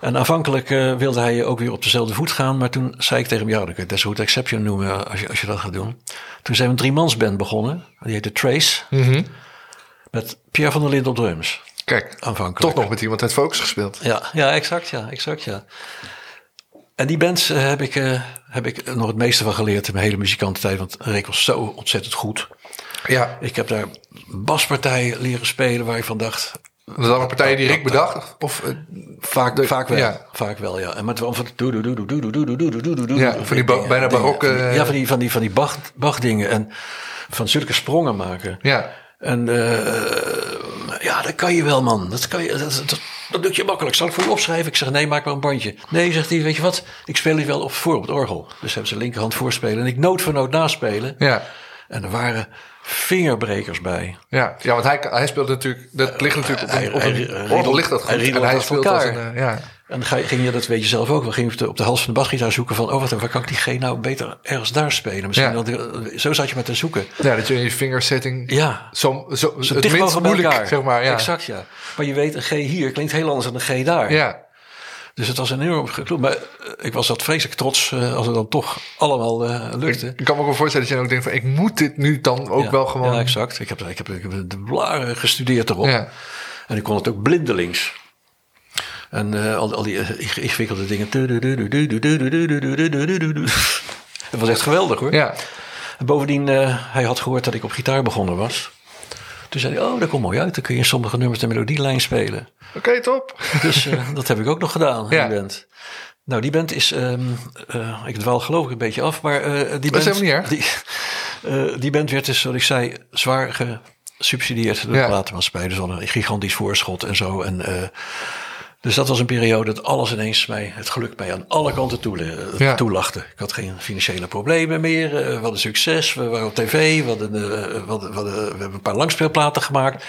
En aanvankelijk eh, wilde hij ook weer op dezelfde voet gaan. Maar toen zei ik tegen hem, ja, dan kun je goed Exception noemen eh, als je, als je dat gaat doen. Toen zijn we een driemansband begonnen. Die heette Trace. Mhm. Met Pierre van der Linden op drums. Kijk, Aanvankelijk. toch nog met iemand uit Focus gespeeld. Ja, ja, exact, ja, exact, ja. En die bands eh, heb, ik, heb ik nog het meeste van geleerd in mijn hele muzikantentijd. Want Rick was zo ontzettend goed. Ja, Ik heb daar baspartijen leren spelen waar ik van dacht... Dat waren partijen partij die Rick bedacht? Of, vaak, vaak wel. Ja. Vaak wel, ja. En met van die Ja, van die bijna barokke... Ja, van die, van die, van die Bach, dingen. En van zulke sprongen maken. Ja. En ja, dat kan je wel, man. Dat kan je... dat, dat lukt je makkelijk. Zal ik voor je opschrijven? Ik zeg, nee, maak maar een bandje. Nee, zegt hij, weet je wat? Ik speel hier wel op, voor op het orgel. Dus hebben ze linkerhand voorspelen. En ik nood voor nood naspelen. Ja. En er waren vingerbrekers bij. Ja, ja, want hij, hij speelt natuurlijk, dat ligt natuurlijk op een, op een orgel ligt dat goed. hij en hij speelt als een, eh, ja. En ging je, dat weet je zelf ook wel, ging je op de, hals van de basgitaar zoeken van, oh wat, waar kan ik die G nou beter ergens daar spelen? Misschien Ja. dat, zo zat je met te zoeken. ja, dat je in je fingersetting Ja, zo, zo, zo het minst moeilijk, elkaar. zeg maar. Ja. Exact, ja. Maar je weet, een G hier klinkt heel anders dan een G daar. Ja, Dus het was een enorm geklopt. Maar eh, ik was dat vreselijk trots eh, als het dan toch allemaal eh, lukte. ik kan me ook wel voorstellen dat je ook denkt van, ik moet dit nu dan ook ja, wel gewoon... Ja, exact. Ik heb, ik heb, ik heb de blaren gestudeerd erop. Ja. En ik kon het ook blindelings. En eh, al, al die eh, ingewikkelde dingen. Het was echt geweldig hoor. Ja, En bovendien, eh, hij had gehoord dat ik op gitaar begonnen was. Toen zei hij, oh, dat komt mooi uit. Dan kun je in sommige nummers de melodielijn spelen. oké, top. Dus eh, dat heb ik ook nog gedaan, Ja. die band. Nou, die band is, ehm, eh, ik dwaal geloof ik een beetje af, maar eh, die band... is helemaal niet die, die band werd dus, zoals ik zei, zwaar gesubsidieerd door Ja. de platenmaatschappij. Dus al een gigantisch voorschot en zo. En, dus dat was een periode dat alles ineens mij, het geluk mij aan alle kanten toe, eh, Ja. toelachte. Ik had geen financiële problemen meer. eh, we hadden succes, we waren op tv, we, hadden, eh, we, hadden, we, hadden- we hebben een paar langspeelplaten gemaakt.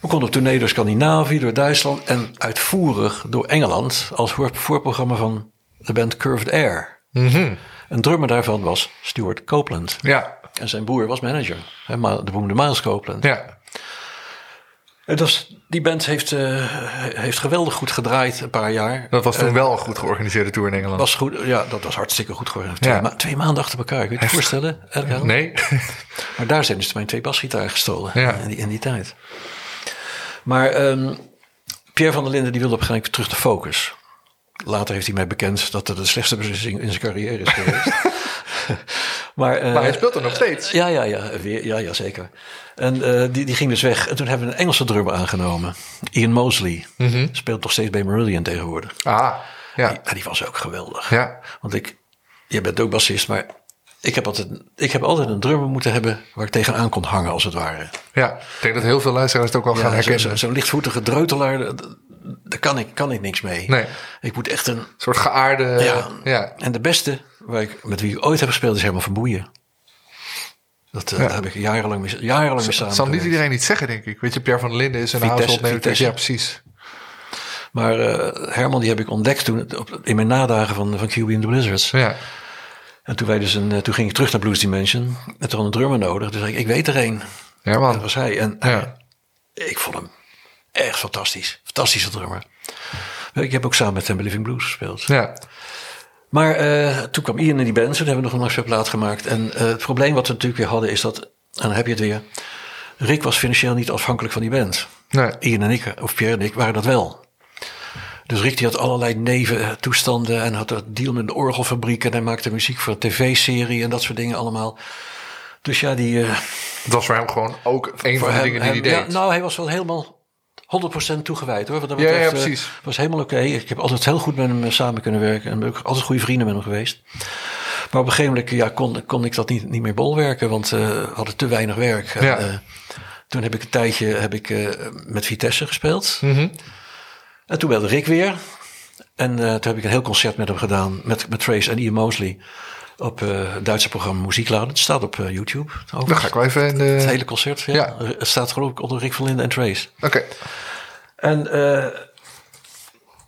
We konden op tournee door Scandinavië, door Duitsland en uitvoerig door Engeland als voor- voorprogramma van de band Curved Air. Mhm. Een drummer daarvan was Stuart Copeland. Ja, En zijn broer was manager, hè, de beroemde Miles Copeland. ja, dus, die band heeft, eh, heeft geweldig goed gedraaid een paar jaar. dat was toen wel een goed georganiseerde tour in Engeland. Was goed, ja, dat was hartstikke goed. Twee, Ja. ma- twee maanden achter elkaar, kun je je voorstellen? Nee, Maar daar zijn dus mijn twee basgitaren gestolen Ja. in, die, in die tijd. Maar ehm, Pierre van der Linden die wilde op een gegeven terug de focus. Later heeft hij mij bekend dat dat de slechtste beslissing in zijn carrière is geweest. maar, eh, maar hij speelt er nog steeds. ja, ja, ja, weer, ja, ja, zeker. En eh, die, die ging dus weg. En toen hebben we een Engelse drummer aangenomen. Ian Mosley. Speelt nog steeds bij Meridian tegenwoordig. Ah, ja, Die, nou, die was ook geweldig. ja, Want ik, jij bent ook bassist, maar ik heb, altijd, ik heb altijd een drummer moeten hebben waar ik tegenaan kon hangen, als het ware. ja. Ik denk dat heel veel luisteraars het ook wel gaan Ja, zo- herkennen. zo- Zo'n lichtvoetige dreutelaar, daar kan ik, kan ik niks mee. Nee. Ik moet echt een... Een soort geaarde... Ja. ja. En de beste waar ik, met wie ik ooit heb gespeeld is helemaal verboeien. Dat eh, Ja. daar heb ik jarenlang mee, jarenlang mee samen zal niet iedereen iets zeggen, denk ik. Weet je, Pierre van Linden is een household. Ja, precies. Maar eh, Herman die heb ik ontdekt toen, op, in mijn nadagen van, van QB in the Blizzards. Ja. En toen, wij dus een, eh, toen ging ik terug naar Blues Dimension. En toen had een drummer nodig. Dus ik, ik weet er een. Ja, Dat was hij. En Ja. ik vond hem echt fantastisch. Fantastische drummer. Ik heb ook samen met hem bij Living Blues gespeeld. Ja. Maar eh, toen kwam Ian in die band. Toen hebben we nog een afspeelplaat gemaakt. En eh, het probleem wat we natuurlijk weer hadden is dat... En dan heb je het weer. Rick was financieel niet afhankelijk van die band. Nee. Ian en ik, of Pierre en ik, waren dat wel. Dus Rick die had allerlei neventoestanden en had een deal met de orgelfabriek. En hij maakte muziek voor een tv-serie en dat soort dingen allemaal. Dus ja, die... eh, Het was voor hem gewoon ook een van de hem- dingen die hij ja, deed. nou, hij was wel helemaal 100% toegewijd hoor. Wat dat Ja, eh, precies. was helemaal oké. Ik heb altijd heel goed met hem eh, samen kunnen werken. En ben ook altijd goede vrienden met hem geweest. Maar op een gegeven moment ja, kon, kon ik dat niet, niet meer bolwerken. Want eh, we hadden te weinig werk. Ja. toen heb ik een tijdje heb ik, met Vitesse gespeeld. Mhm. En toen belde Rick weer. En toen heb ik een heel concert met hem gedaan. Met, met Trace en Ian Mosley. Op eh, het Duitse programma Muziekladen. Het staat op eh, YouTube. Dan ga ik wel even in Het de... hele concert. Ja. Ja. Het staat geloof ik onder Rick van Linden en Trace. Oké. En, eh,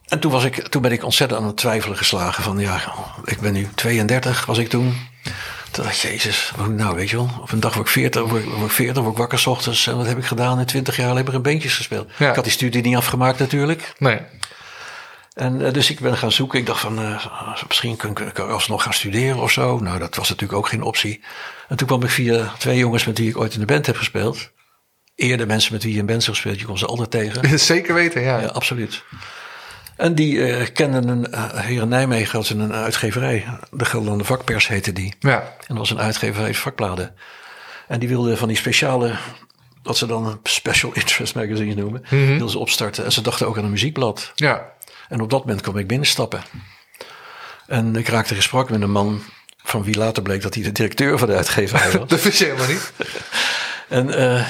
en toen, was ik, toen ben ik ontzettend aan het twijfelen geslagen. Van ja, ik ben nu 32, was ik toen. Toen dacht ik, jezus, nou, weet je wel. Op een dag word ik 40, word, ik- word ik 40, word ik wakker 's ochtends. En wat heb ik gedaan? In 20 jaar alleen maar in bandjes gespeeld. Ja. Ik had die studie niet afgemaakt natuurlijk. Nee. En eh, dus ik ben gaan zoeken. Ik dacht van, eh, misschien kan ik, kan ik alsnog gaan studeren of zo. Nou, dat was natuurlijk ook geen optie. En toen kwam ik via twee jongens met wie ik ooit in de band heb gespeeld. Eerder mensen met wie je in band hebt gespeeld, je kon ze altijd tegen. Zeker weten, ja. Ja, absoluut. En die eh, kenden een eh, heer in Nijmegen als een uitgeverij. De Gelderlande Vakpers heette die. Ja. En dat was een uitgeverij vakbladen. En die wilde van die speciale, wat ze dan een special interest magazine noemen, Mhm. wilden ze opstarten. En ze dachten ook aan een muziekblad. Ja. En op dat moment kwam ik binnenstappen. En ik raakte gesprek met een man van wie later bleek dat hij de directeur van de uitgeverij was. Dat wist je helemaal niet. en eh,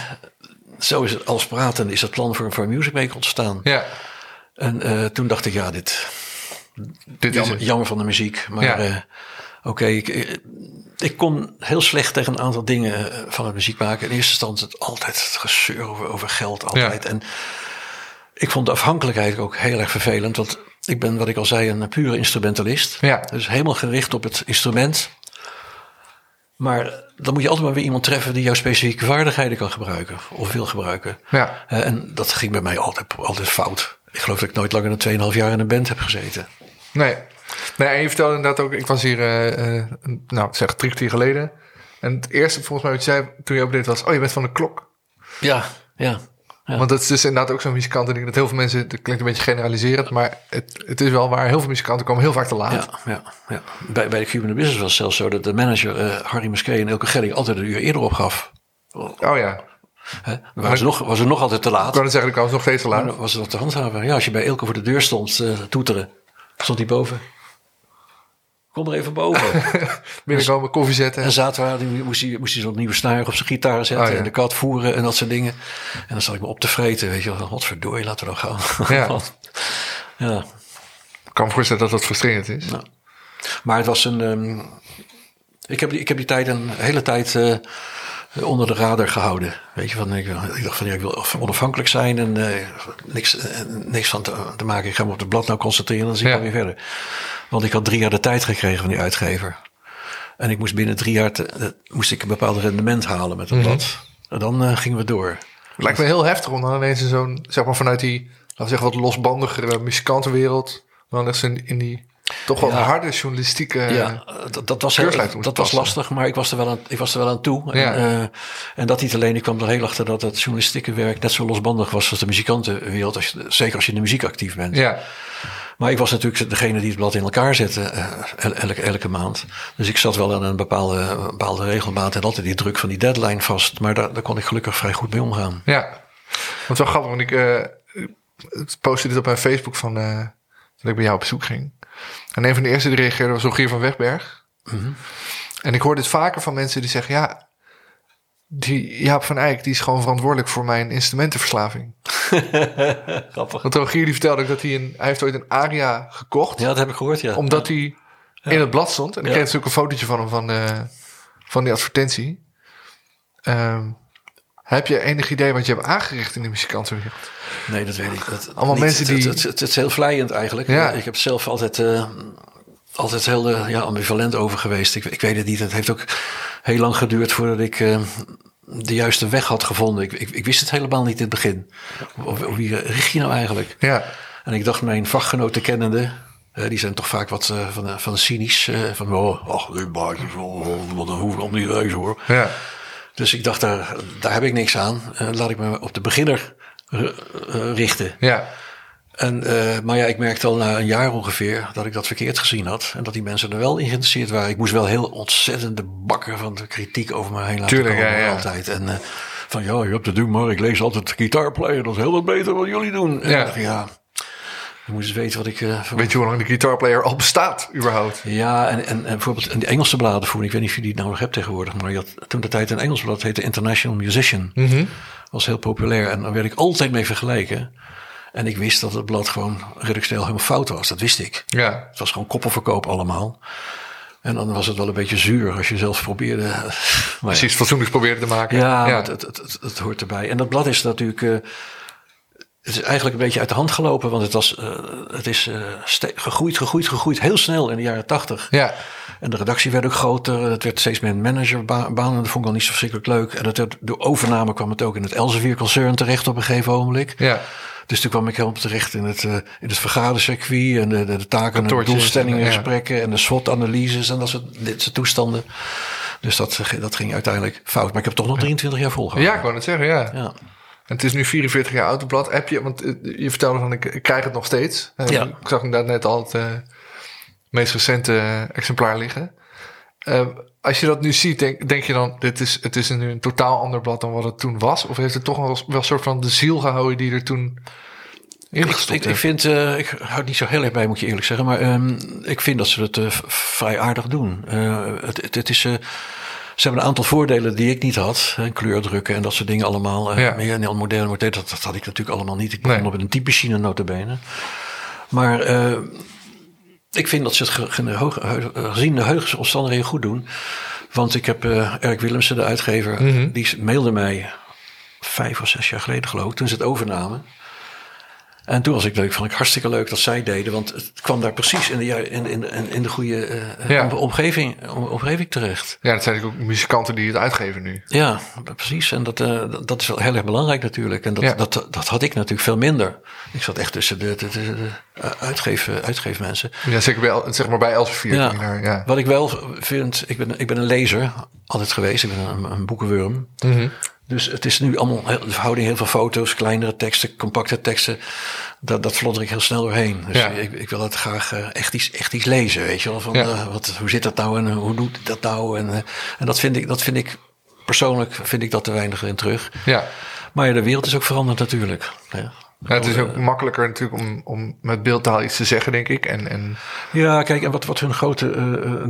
zo is het als praten is het plan voor, voor een Music Week ontstaan. Ja. En eh, toen dacht ik, ja, dit, Dit is jammer, het. jammer van de muziek. Maar Ja. eh, oké, ik, ik- ik kon heel slecht tegen een aantal dingen van het muziek maken. In eerste instantie het altijd het gezeur over, over geld altijd. En ik vond de afhankelijkheid ook heel erg vervelend. Want ik ben, wat ik al zei, een pure instrumentalist. Ja. Dus helemaal gericht op het instrument. Maar dan moet je altijd maar weer iemand treffen die jouw specifieke vaardigheden kan gebruiken. Of wil gebruiken. Ja. Eh, en dat ging bij mij altijd, altijd fout. Ik geloof dat ik nooit langer dan 2,5 jaar in een band heb gezeten. Nee. Nee, en je vertelde inderdaad ook... Ik was hier, eh, eh, nou, zeg drie kwartier geleden. En het eerste, volgens mij, wat je zei toen je opdeed was... Oh, je bent van de klok. Ja, ja. Ja. Want dat is dus inderdaad ook zo'n muzikant. En ik denk dat heel veel mensen... Dat klinkt een beetje generaliserend, maar het, het is wel waar. Heel veel muzikanten komen heel vaak te laat. Ja, ja, ja. Bij, bij de Cuban Business was het zelfs zo dat de manager eh, Harry Musquet en Elke Gelling altijd een uur eerder opgaf. Oh ja. Was, nog, was er nog altijd te Ik laat. wou net zeggen, ik was nog steeds te laat. was het nog te handhaven. Ja, als je bij Elke voor de deur stond eh, toeteren, stond hij boven. Kom er even boven. Binnenkomen, koffie zetten. en zaterdag moest hij, moest hij zo'n nieuwe snaar op zijn gitaar zetten. Oh, ja. En de kat voeren en dat soort dingen. En dan zat ik me op te vreten. Weet je wel, wat verdorie, laten we dan gaan. Ja. ja. Ik kan me voorstellen dat dat frustrerend is. Nou. Maar het was een. ehm, ik, heb, die- ik heb die tijd een hele tijd eh, onder de radar gehouden. Weet je, van, ik, ik dacht van ja, ik wil onafhankelijk zijn en eh, niks, eh, niks van te, te maken. Ik ga me op het blad nou concentreren en dan zie ik Ja. weer verder. Want ik had drie jaar de tijd gekregen van die uitgever. En ik moest binnen drie jaar te- eh, moest ik een bepaald rendement halen met het blad. En dan eh, gingen we door. Het lijkt me heel heftig om dan ineens in zo'n, zeg maar vanuit die, laten we zeggen, wat losbandigere muzikantenwereld, dan in, in die toch wel Ja. harde journalistieke. Ja, dat, dat, was, heel, dat was lastig, maar ik was er wel aan, ik was er wel aan toe. En, Ja. eh, en dat niet alleen, ik kwam er heel achter dat het journalistieke werk net zo losbandig was als de muzikantenwereld. Als je, zeker als je in de muziek actief bent. ja. Maar ik was natuurlijk degene die het blad in elkaar zette eh, el- elke, elke maand. Dus ik zat wel aan een bepaalde, bepaalde regelmaat en altijd die druk van die deadline vast. Maar daar, daar kon ik gelukkig vrij goed mee omgaan. Ja. Want wel grappig, want ik eh, postte dit op mijn Facebook van eh, dat ik bij jou op bezoek ging. En een van de eerste die reageerde was Rogier van Wegberg. En ik hoor dit vaker van mensen die zeggen, ja, die Jaap van Eyck, die is gewoon verantwoordelijk voor mijn instrumentenverslaving. Grappig. Want Rogier die vertelde dat hij een... Hij heeft ooit een aria gekocht. Ja, dat heb ik gehoord, ja. Omdat hij in het blad stond. En ik Ja. kreeg natuurlijk een fotootje van hem van, eh, van die advertentie. Ehm, heb je enig idee wat je hebt aangericht in de muzikantenwereld? Nee, dat weet ik. Dat, Allemaal niet. mensen die- Het, het, het, het is heel vlijend eigenlijk. Ja. Ik heb zelf altijd, eh, altijd heel eh, ja, ambivalent over geweest. Ik, ik weet het niet. Het heeft ook heel lang geduurd voordat ik eh, de juiste weg had gevonden. Ik, ik, ik wist het helemaal niet in het begin. Wie richt je nou eigenlijk? Ja, En ik dacht mijn vakgenoten kennende... eh, die zijn toch vaak wat eh, van, eh, van cynisch. eh, van, oh, ach, die baardjes, oh, wat een hoef om die reus hoor. ja, Dus ik dacht, daar, daar heb ik niks aan. Eh, laat ik me op de beginner eh, eh, richten. ja. En, eh, maar ja, ik merkte al na een jaar ongeveer dat ik dat verkeerd gezien had. En dat die mensen er wel in geïnteresseerd waren. Ik moest wel heel ontzettende bakken van de kritiek over me heen laten Tuurlijk, komen. ja, ja. Altijd. En eh, van ja, je hebt te doen, maar ik lees altijd gitaarplayer. Dat is heel wat beter wat jullie doen. En Ja. je moet eens weten wat ik... eh, Weet je hoe lang de guitarplayer al bestaat, überhaupt? ja, en, en, en bijvoorbeeld in de Engelse bladen voeren. Ik weet niet of je die nou nog hebt tegenwoordig. Maar je had toen de tijd een Engels blad. heette International Musician. Was heel populair. En daar werd ik altijd mee vergeleken. En ik wist dat het blad gewoon redactioneel helemaal fout was. Dat wist ik. Ja, Het was gewoon koppelverkoop allemaal. En dan was het wel een beetje zuur als je zelf probeerde. Maar ja. precies fatsoenlijks proberen te maken. Ja, Het, het, het, hoort erbij. En dat blad is natuurlijk. eh, het is eigenlijk een beetje uit de hand gelopen, want het, was, eh, het is eh, ste- gegroeid, gegroeid, gegroeid. Heel snel in de jaren tachtig. ja. En de redactie werd ook groter. Het werd steeds meer een managerbaan. Dat vond ik al niet zo verschrikkelijk leuk. En dat werd, door overname kwam het ook in het Elsevier concern terecht op een gegeven ogenblik. ja. Dus toen kwam ik helemaal terecht in het, eh, in het vergadercircuit en de, de, de taken en de Kantoortjes, doelstellingen, ja. gesprekken en de SWOT-analyses en dat soort, dit soort toestanden. Dus dat, dat ging uiteindelijk fout. Maar ik heb toch nog 23 jaar volgehouden. Ja, ik wou het zeggen, ja. Ja. En het is nu 44 jaar oud, blad. Heb je, want eh, je vertelde van, ik, ik krijg het nog steeds. Eh, Ja. Ik zag inderdaad net al het eh, meest recente eh, exemplaar liggen. Eh, als je dat nu ziet, denk, denk je dan, dit is, het is nu een totaal ander blad dan wat het toen was? Of heeft het toch wel, wel een soort van de ziel gehouden die er toen in Ik, gestopt ik, ik vind, eh, ik hou het niet zo heel erg bij, moet je eerlijk zeggen. Maar ehm, ik vind dat ze het eh, vrij aardig doen. Eh, het, het, het is, ze hebben een aantal voordelen die ik niet had. Hè, kleurdrukken en dat soort dingen allemaal. Ja. Meer een moderne model, dat, dat had ik natuurlijk allemaal niet. Ik begon Nee. op een typemachine notabene. Maar ik vind dat ze het gezien de heugelse omstandigheden goed doen. Want ik heb eh Erik Willemsen, de uitgever, Mhm. die mailde mij vijf of zes jaar geleden geloof ik, toen ze het overnamen. En toen was ik leuk, vond ik hartstikke leuk dat zij deden, want het kwam daar precies in de, in, in, in, de goede eh, Ja. omgeving, om- omgeving terecht. Ja, dat zijn natuurlijk ook muzikanten die het uitgeven nu. Ja, precies. En dat, eh, dat- is wel heel erg belangrijk natuurlijk. En dat, Ja. dat, dat had ik natuurlijk veel minder. Ik zat echt tussen de, de, de, de eh, uitgeef, uitgeefmensen. Ja, zeker bij, zeg maar bij Elsevier. Ja. ja. Wat ik wel vind, ik ben, ik ben een lezer, altijd geweest. Ik ben een, een boekenwurm. Mhm. Dus het is nu allemaal de verhouding heel veel foto's, kleinere teksten, compacte teksten. Dat, dat vlodder ik heel snel doorheen. Dus Ja. ik, ik wil het graag eh, echt, iets, echt iets lezen, weet je wel. Van, Ja. eh, wat, hoe zit dat nou en eh, hoe doet dat nou? En, en dat, vind ik, dat vind ik, persoonlijk vind ik dat te weinig in terug. ja. Maar ja, de wereld is ook veranderd natuurlijk. Ja. Ja, het is ook makkelijker natuurlijk om, om met beeldtaal iets te zeggen, denk ik. En, en Ja, kijk, en wat, wat hun grote eh,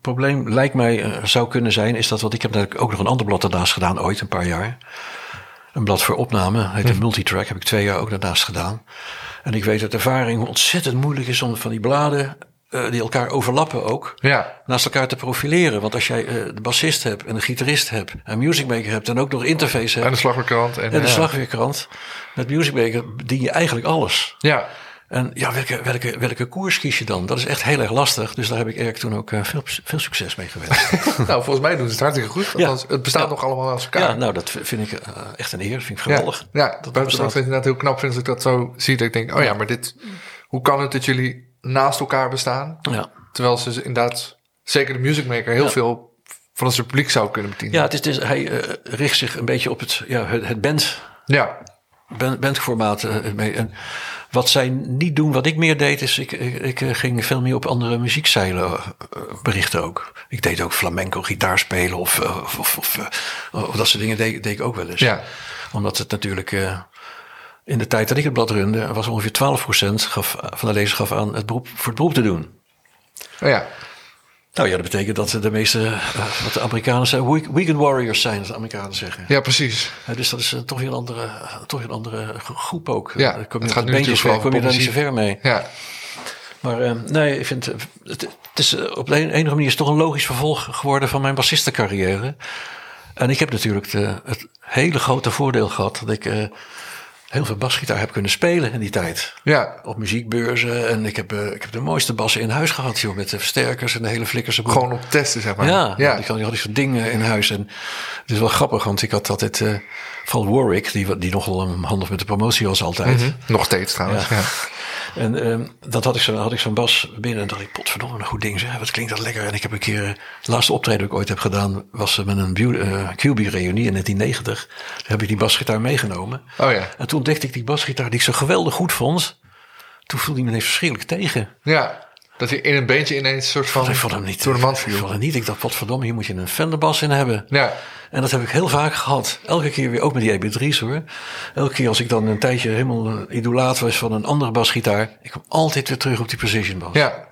probleem lijkt mij eh, zou kunnen zijn, is dat, want ik heb natuurlijk ook nog een ander blad daarnaast gedaan, ooit een paar jaar. Een blad voor opname, heet een Multitrack, heb ik twee jaar ook daarnaast gedaan. En ik weet uit ervaring hoe ontzettend moeilijk is om van die bladen, eh, die elkaar overlappen ook, ja, naast elkaar te profileren. Want als jij eh, de bassist hebt en de gitarist hebt en musicmaker hebt en ook nog interface en hebt de slagwerkrant. En, en de ja. slagweerkrant, met musicmaker dien je eigenlijk alles. Ja, En ja, welke, welke, welke koers kies je dan? Dat is echt heel erg lastig. Dus daar heb ik Erik toen ook eh, veel, veel succes mee gewenst. nou, volgens mij doen ze het hartstikke goed. Ja. Het bestaat Ja. nog allemaal als elkaar. ja, nou, dat vind ik eh, echt een eer. Dat vind ik ja, geweldig. ja, dat dat buiten dat inderdaad heel knap vind als ik dat zo zie. Dat ik denk, oh ja, maar dit, hoe kan het dat jullie naast elkaar bestaan? Ja. Terwijl ze inderdaad, zeker de music maker, heel Ja. veel van het publiek zou kunnen bedienen. ja, het is, het is, hij eh, richt zich een beetje op het, ja, het, het band, ja, band, bandformaat eh, mee. En wat zij niet doen, wat ik meer deed, is ik, ik, ik, eh, ging veel meer op andere muziekzeilen berichten ook. Ik deed ook flamenco gitaar spelen of, of, of, of, dat soort dingen deed, deed ik ook wel eens. Ja. Omdat het natuurlijk eh, in de tijd dat ik het blad runde, was ongeveer 12% gaf, van de lezers gaf aan het beroep, voor het beroep te doen. oh ja. Nou ja, dat betekent dat ze de meeste, eh, wat de Amerikanen zeggen, week- weekend warriors zijn, dat de Amerikanen zeggen. Ja, precies. Dus dat is eh, toch weer een andere, toch weer een andere gro- groep ook. Ja, Eh, kom het je gaat met nu natuurlijk ver, kom je daar niet zo ver mee. Ja, Maar eh, nee, ik vind, het, het is op de een- enige manier is het toch een logisch vervolg geworden van mijn bassistencarrière. En ik heb natuurlijk de, het hele grote voordeel gehad dat ik heel veel basgitaar heb kunnen spelen in die tijd. ja. Op muziekbeurzen en ik heb, eh, ik heb de mooiste bassen in huis gehad, joh, met de versterkers en de hele flikkerse boel. Gewoon op testen, zeg maar. Ja, ja. Ik, had, ik had zo'n dingen in huis. En het is wel grappig, want ik had altijd... eh van Warwick, die, die nogal handig met de promotie was altijd. Hm, Nog steeds trouwens. Ja. Ja. En ehm, dat had ik zo'n had ik zo'n bas binnen en dacht ik, potverdomme, een goed ding zeg. Wat klinkt dat lekker. En ik heb een keer, de laatste optreden dat ik ooit heb gedaan, was met een beau- eh, QB-reunie in 1990. Daar heb ik die basgitaar meegenomen. Oh ja. En toen ontdekte ik die basgitaar die ik zo geweldig goed vond. Toen voelde hij me ineens verschrikkelijk tegen. Ja. Dat hij in een beentje ineens een soort van Ik vond hem niet. door de mand Ik vond viel. hem niet. Ik dacht, potverdomme, hier moet je een Fenderbas in hebben. Ja. En dat heb ik heel vaak gehad. Elke keer weer, ook met die EB3's hoor. Elke keer als ik dan een tijdje helemaal idolaat was van een andere basgitaar. Ik kom altijd weer terug op die precision bas. Ja.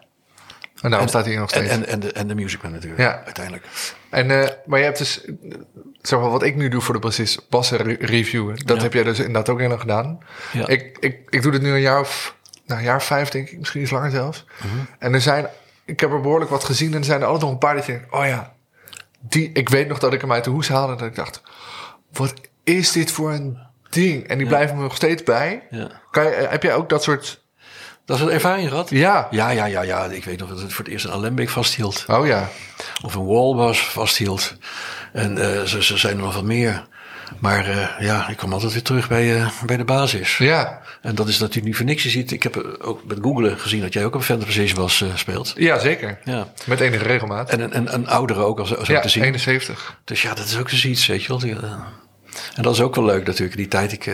En daarom staat hij nog En, steeds. en, en, de, en de Musicman natuurlijk, Ja. uiteindelijk. En, eh, maar je hebt dus, zeg maar, wat ik nu doe voor de bassist, bassen re- reviewen, dat Ja. heb jij dus inderdaad ook helemaal gedaan. Ja. Ik, ik, ik doe dit nu een jaar of, nou, een jaar of vijf denk ik, misschien iets langer zelfs. Mhm. En er zijn, ik heb er behoorlijk wat gezien en er zijn er altijd nog een paar die denken, oh ja, die, ik weet nog dat ik hem uit de hoes haalde en dat ik dacht, wat is dit voor een ding? En die blijven me nog steeds bij. Ja. Kan je, eh, heb jij ook dat soort, Dat is een ervaring gehad? ja. Ja, ja, ja, ja. Ik weet nog dat het voor het eerst een alembic vasthield. Oh ja. Of een wallbas vasthield. En eh ze, ze zijn er nog wat meer. Maar eh, ja, ik kom altijd weer terug bij, eh, bij de basis. Ja. En dat is natuurlijk niet voor niks. Je ziet, ik heb eh, ook met Googlen gezien dat jij ook Fender Precision was eh, speelt. Ja, zeker. Ja. Met enige regelmaat. En een, een, een oudere ook, als zo ja, te zien. 71. Dus ja, dat is ook eens iets, weet je wel. Die, En dat is ook wel leuk natuurlijk, die tijd. Ik,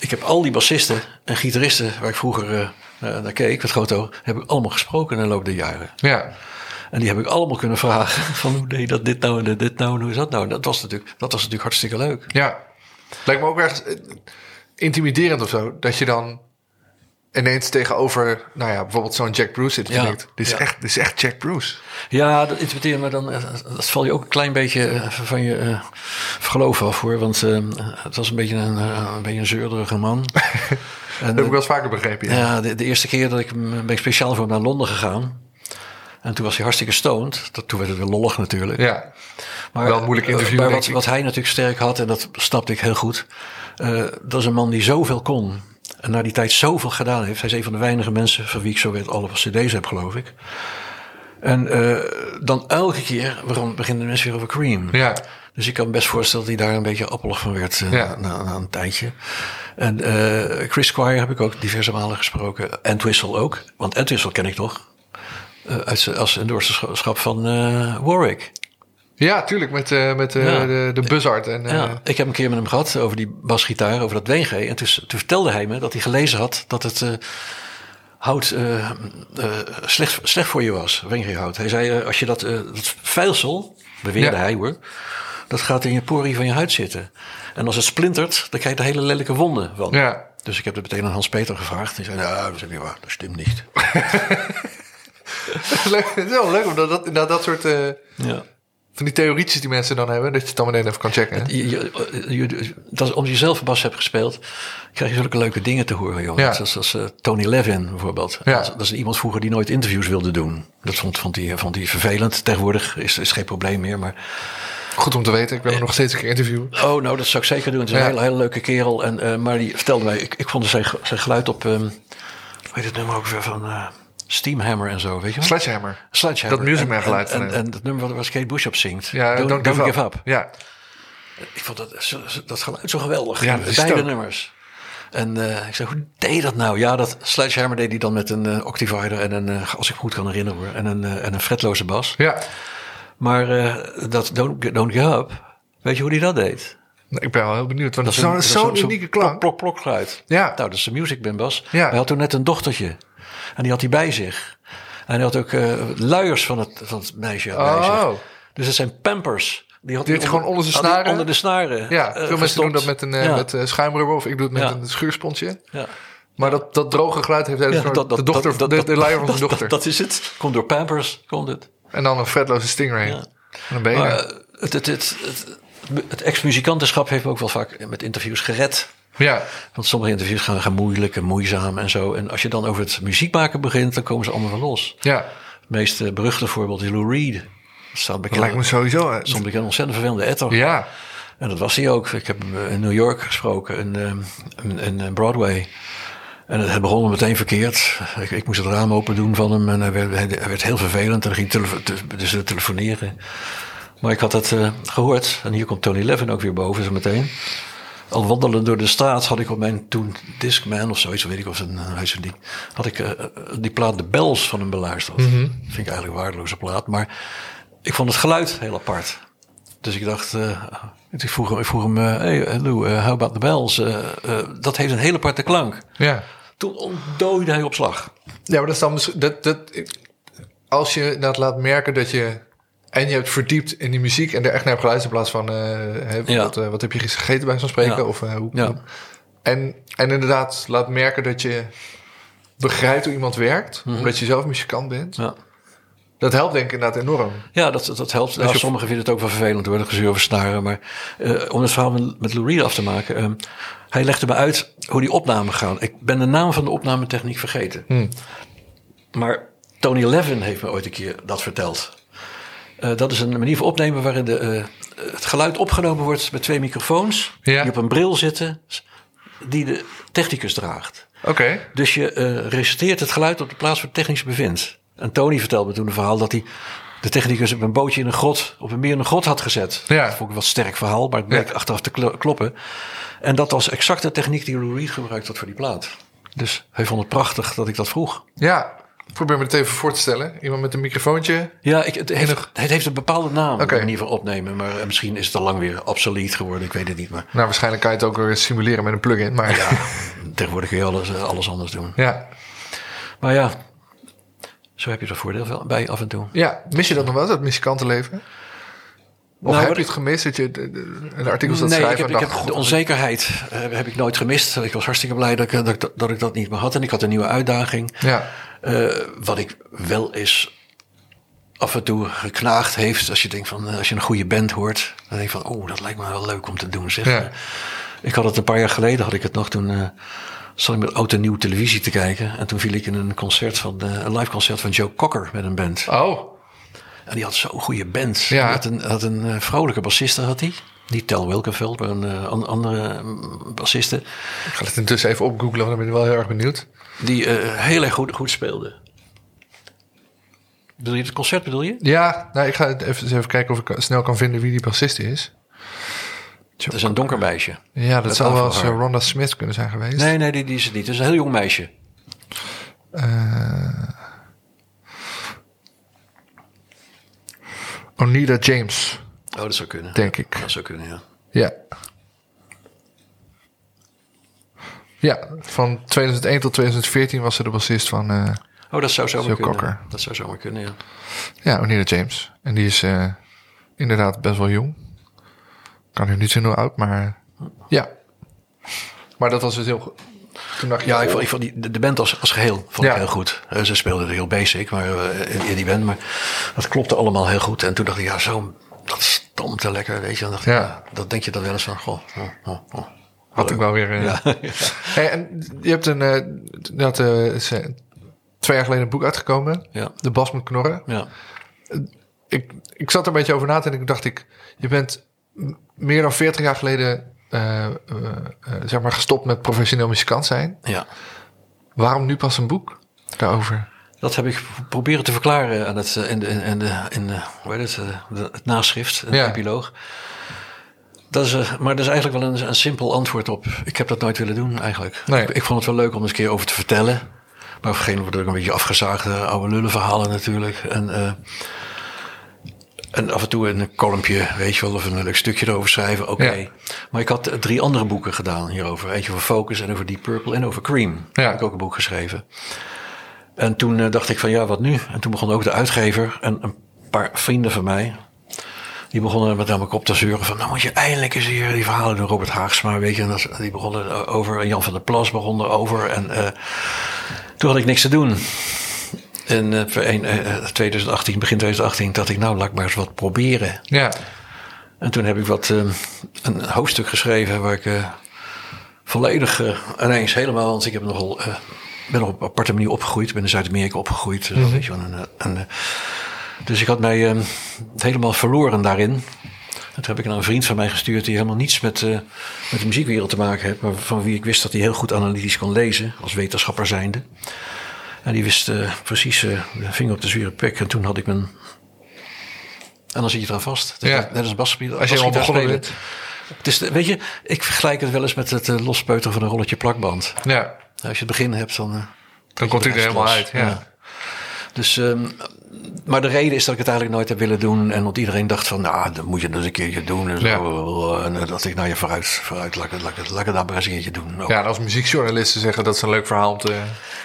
ik heb al die bassisten en gitaristen waar ik vroeger naar keek, met Groto, heb ik allemaal gesproken in de loop der jaren. Ja. En die heb ik allemaal kunnen vragen van hoe deed dat dit nou en dit nou en hoe is dat nou? En dat was natuurlijk, dat was natuurlijk hartstikke leuk. Ja. Lijkt me ook ergens eh, intimiderend of zo. Dat je dan ineens tegenover, nou ja, bijvoorbeeld zo'n Jack Bruce zit. Ja. dit is, Ja. echt, dit is echt Jack Bruce. Ja, dat interpreteer me dan, eh, dat val je ook een klein beetje eh, van je eh, geloof af hoor. Want het was een beetje een, een beetje een zeurderige man. En, Dat heb ik wel eens vaker begrepen. Ja. Ja, de, de eerste keer dat ik ben ik speciaal voor hem naar Londen gegaan. En toen was hij hartstikke stoned. Dat, toen werd het weer lollig natuurlijk. ja. Maar, Wel een moeilijk eh, interview, Maar wat, wat hij natuurlijk sterk had, en dat snapte ik heel goed. eh, dat is een man die zoveel kon. En na die tijd zoveel gedaan heeft. Hij is een van de weinige mensen van wie ik zo weet alle cd's heb, geloof ik. En eh, dan elke keer waarom beginnen de mensen weer over Cream. Ja. Dus ik kan me best voorstellen dat hij daar een beetje appelig van werd Ja. na, na een tijdje. En Chris Squire heb ik ook diverse malen gesproken. Entwistle ook. Want Entwistle ken ik toch? Eh, uit, als endorserschap van eh, Warwick. Ja, tuurlijk. Met, eh, met Ja. de, de buzzard. En, Ja, ik heb een keer met hem gehad over die basgitaar, over dat WG. En toen, toen vertelde hij me dat hij gelezen had dat het hout slecht, slecht voor je was, WG-hout. Hij zei, als je dat, dat vuilsel, beweerde Ja. hij hoor, dat gaat in je porie van je huid zitten. En als het splintert, dan krijg je er hele lelijke wonden van. Ja. Dus ik heb het meteen aan Hans-Peter gevraagd. Die zei, nou, dat is niet waar, dat stemt niet. leuk. Het is wel leuk omdat dat, inderdaad dat soort eh, ja. van die theorietjes die mensen dan hebben, dat je het dan meteen even kan checken. hè? Je, je, je- dat is, omdat je zelf bas hebt gespeeld, krijg je zulke leuke dingen te horen, jongen. Ja. Zoals, als, eh, Tony Levin bijvoorbeeld. Ja. Dat, is- dat iemand vroeger die nooit interviews wilde doen. Dat vond, vond, hij, vond hij vervelend. Tegenwoordig is, is geen probleem meer. Maar, Goed om te weten. Ik wil hem nog steeds een keer interviewen. oh, nou, dat zou ik zeker doen. Het is een Ja. hele, hele leuke kerel. En, eh, maar die vertelde mij, ik, ik vond zijn, zijn geluid op, ehm hoe heet het nummer ook weer van eh, Steamhammer en zo, weet je wel? Sledgehammer. Sledgehammer. Dat Music geluid En, en, en het nummer waar Kate Bush op zingt. Ja, don't, don't give, up. Ja. Ik vond dat, dat geluid zo geweldig. Ja, dat is Beide ook. nummers. En eh, ik zei, hoe deed dat nou? Ja, dat Sledgehammer deed hij dan met een uh, Octivider en een, uh, als ik me goed kan herinneren hoor, en een, en een fretloze bas. Ja. Maar dat don't, don't Give Up, weet je hoe hij dat deed? Ik ben wel heel benieuwd, want dat is zo'n zo, zo unieke klank. Plok, plok, geluid. Ja. Nou, dat is de Music Band bas. Ja. Hij had toen net een dochtertje. En die had hij bij zich. En hij had ook uh, luiers van het, van het meisje oh. bij zich. Dus het zijn pampers. Die had hij gewoon onder zijn snaren? Onder de snaren. Ja, veel uh, mensen doen dat met een uh, ja. met, schuimrubber of ik doe het met een schuursponsje. Ja. Maar dat, dat droge geluid heeft hij Ja, soort- dat- dat- de dochter, dat- de, de luier van zijn dat- dochter. Dat is het. Komt door Pampers, komt het. en dan een vetloze stingray. Ja. En dan ben je Maar eh, het, het, het, het, het ex-muzikantenschap heeft me ook wel vaak met interviews gered. Ja, Want sommige interviews gaan, gaan moeilijk en moeizaam en zo. En als je dan over het muziek maken begint, dan komen ze allemaal wel los. ja. Het meest eh, beruchte voorbeeld is Lou Reed. Dat staat Dat bekend, lijkt me sowieso... bekend ontzettend vervelende etter. Ja, En dat was hij ook. Ik heb hem eh, in New York gesproken, in, eh, in, in, Broadway. En het begon meteen verkeerd. Ik, ik moest het raam open doen van hem en hij werd, hij, werd heel vervelend. En ging te- dus te telefoneren. Maar ik had het eh, gehoord. En hier komt Tony Levin ook weer boven zo meteen. Al wandelend door de straat had ik op mijn toen Discman of zoiets, weet ik of het een huis ding. Had ik eh, eh, die plaat De Bells van hem beluisterd. Vind ik eigenlijk een waardeloze plaat. Maar ik vond het geluid heel apart. Dus ik dacht, eh, ik vroeg hem, ik vroeg hem hey Lou, how about the bells? Dat heeft een hele aparte klank. ja. Toen ontdooide hij op slag. Ja, maar dat is dan misschien... Dat, dat, als je dat laat merken dat je... En je hebt verdiept in die muziek en er echt naar hebt geluisterd... in plaats van... eh, Ja. wat, eh, wat heb je gegeten bij zo'n spreken? Ja. Of, eh, hoe, Ja. en, en inderdaad laat merken dat je begrijpt hoe iemand werkt. Omdat je zelf muzikant bent. Ja, Dat helpt denk ik inderdaad enorm. ja dat, dat, dat helpt. Nou, sommigen vinden het ook wel vervelend hoor, gezeur over snaren. Maar om het verhaal met, met Lou Reed af te maken. eh, hij legde me uit hoe die opnamen gaan. Ik ben de naam van de opnametechniek vergeten. Hm. Maar Tony Levin heeft me ooit een keer dat verteld. Eh, dat is een manier van opnemen waarin de, eh, het geluid opgenomen wordt met twee microfoons. Ja. Die op een bril zitten, die de technicus draagt. Oké. Dus je eh reciteert het geluid op de plaats waar de technicus bevindt. En Tony vertelde me toen een verhaal dat hij de technicus op een bootje in een grot, op een meer in een grot had gezet. Ja. Dat vond ik een wat sterk verhaal, maar het bleek Ja. achteraf te klo- kloppen. En dat was exact de techniek die Lou Reed gebruikt had voor die plaat. Dus hij vond het prachtig dat ik dat vroeg. Ja, probeer me het even voor te stellen. Iemand met een microfoontje. Ja, ik, het, heeft, Enig- het heeft een bepaalde naam, de manier van opnemen. Maar eh, misschien is het al lang weer obsolet geworden, ik weet het niet. Maar Nou, waarschijnlijk kan je het ook weer simuleren met een plugin. Maar ja. tegenwoordig kun je alles, eh, alles anders doen. ja. Maar ja, zo heb je er voordeel bij af en toe. Ja, mis je dat nog wel, dat muzikantenleven? Of Nou, heb je het gemist dat je een artikel zat Nee, ik schrijven heb, en ik dacht... heb de "God, onzekerheid eh, heb ik nooit gemist. Ik was hartstikke blij dat ik, dat, ik- dat ik dat niet meer had. En ik had een nieuwe uitdaging. Ja, Eh, wat ik wel eens af en toe geknaagd heeft. Als je denkt van, eh, als je een goede band hoort. Dan denk je van, oh, dat lijkt me wel leuk om te doen. Zeg. Ja. Eh, Ik had het een paar jaar geleden, had ik het nog. Toen eh zat ik met oud en nieuw televisie te kijken. En toen viel ik in een concert van, eh, een live concert van Joe Cocker met een band. oh, En die had zo'n goede band. Ja. Had een, had een eh, vrouwelijke bassiste, had hij. Niet Tel Wilkenveld, maar een eh, an- andere mm, bassiste. ik ga het intussen even opgooglen, want dan ben ik wel heel erg benieuwd. Die eh, heel erg goed, goed speelde. Bedoel je het concert, bedoel je? Ja, nou, ik ga het even, even kijken of ik snel kan vinden wie die bassist is. Het is een donker meisje. Ja, dat zou wel eens Rhonda Smith kunnen zijn geweest. Nee, nee, die, die is het niet. Het is een heel jong meisje. Eh, Onida James, Oh, dat zou kunnen. denk ik. Dat zou kunnen, ja. Ja. Ja, van 2001 tot 2014 was ze de bassist van eh, Oh, dat zou zomaar kunnen. Cocker. Dat zou zomaar kunnen, ja. ja, Onida James. En die is eh, inderdaad best wel jong. Kan nu niet zo heel oud, maar ja. Maar dat was dus heel goed. Toen dacht je, Ja, ik oh, vond, ik vond die, de- band als, als geheel vond Ja. ik heel goed. Eh, ze speelden heel basic maar, eh, in, die band, maar dat klopte allemaal heel goed. En toen dacht ik, ja, zo, dat stompte lekker, weet je. Dan dacht ik, Ja. dat denk je dan wel eens van, goh, oh, had ik wel weer. eh, Ja. Hey, en je hebt een, eh, dat, is, eh, twee jaar geleden een boek uitgekomen. Ja. De Bas moet knorren. ja. ik, ik zat er een beetje over na te denken. Ik dacht ik, je bent meer dan 40 jaar geleden eh, eh, zeg maar gestopt met professioneel muzikant zijn. ja. Waarom nu pas een boek daarover? Dat heb ik proberen te verklaren aan het, eh, in, de, in, de, in de, hoe heet het, de- het naschrift, een Ja. epiloog. Dat is, maar dat is eigenlijk wel een, een simpel antwoord op. Ik heb dat nooit willen doen eigenlijk. Nee. Ik, ik vond het wel leuk om eens een keer over te vertellen. Maar op een gegeven moment wordt ook een beetje afgezaagde oude lullenverhalen natuurlijk. En, en af en toe een kolompje, weet je wel, of een leuk stukje erover schrijven. Oké. Ja. Maar ik had eh, drie andere boeken gedaan hierover. Eentje over Focus en over Deep Purple en over Cream. Ja. Heb ik ook een boek geschreven. En toen eh, dacht ik van ja, wat nu? En toen begon ook de uitgever en een paar vrienden van mij. Die begonnen met name op te zeuren van... nou moet je eindelijk eens hier die verhalen doen, Robert Haagsma, weet je. En dat, die begonnen over, en Jan van der Plas begon erover. En uh, toen had ik niks te doen. En uh, 2018, begin 2018, dacht ik, nou laat ik maar eens wat proberen. Ja. En toen heb ik wat, een hoofdstuk geschreven waar ik volledig ineens helemaal... want ik heb nogal ben op een aparte manier opgegroeid. Ik ben in Zuid-Amerika opgegroeid. Dus, weet je, en, en, dus ik had mij uh, helemaal verloren daarin. Dat heb ik naar een vriend van mij gestuurd die helemaal niets met, uh, met de muziekwereld te maken heeft. Maar van wie ik wist dat hij heel goed analytisch kon lezen, als wetenschapper zijnde. En die wist uh, precies de vinger op de zure pek. En toen had ik mijn... En dan zit je eraan vast. Ja. Net als een basspeler. Als je helemaal begonnen bent. Het is, weet je, ik vergelijk het wel eens met het lospeuteren van een rolletje plakband. Ja. Als je het begin hebt, dan... dan komt hij er helemaal uit, ja. ja. Dus, um, maar de reden is dat ik het eigenlijk nooit heb willen doen. En want iedereen dacht van, nou, dan moet je dat eens een keertje doen. En, zo. Ja. en dat ik, nou ja, vooruit, vooruit laat, laat, laat, laat ik dat maar eens een keertje doen. Ook. Ja, en als muziekjournalisten zeggen dat is een leuk verhaal om te,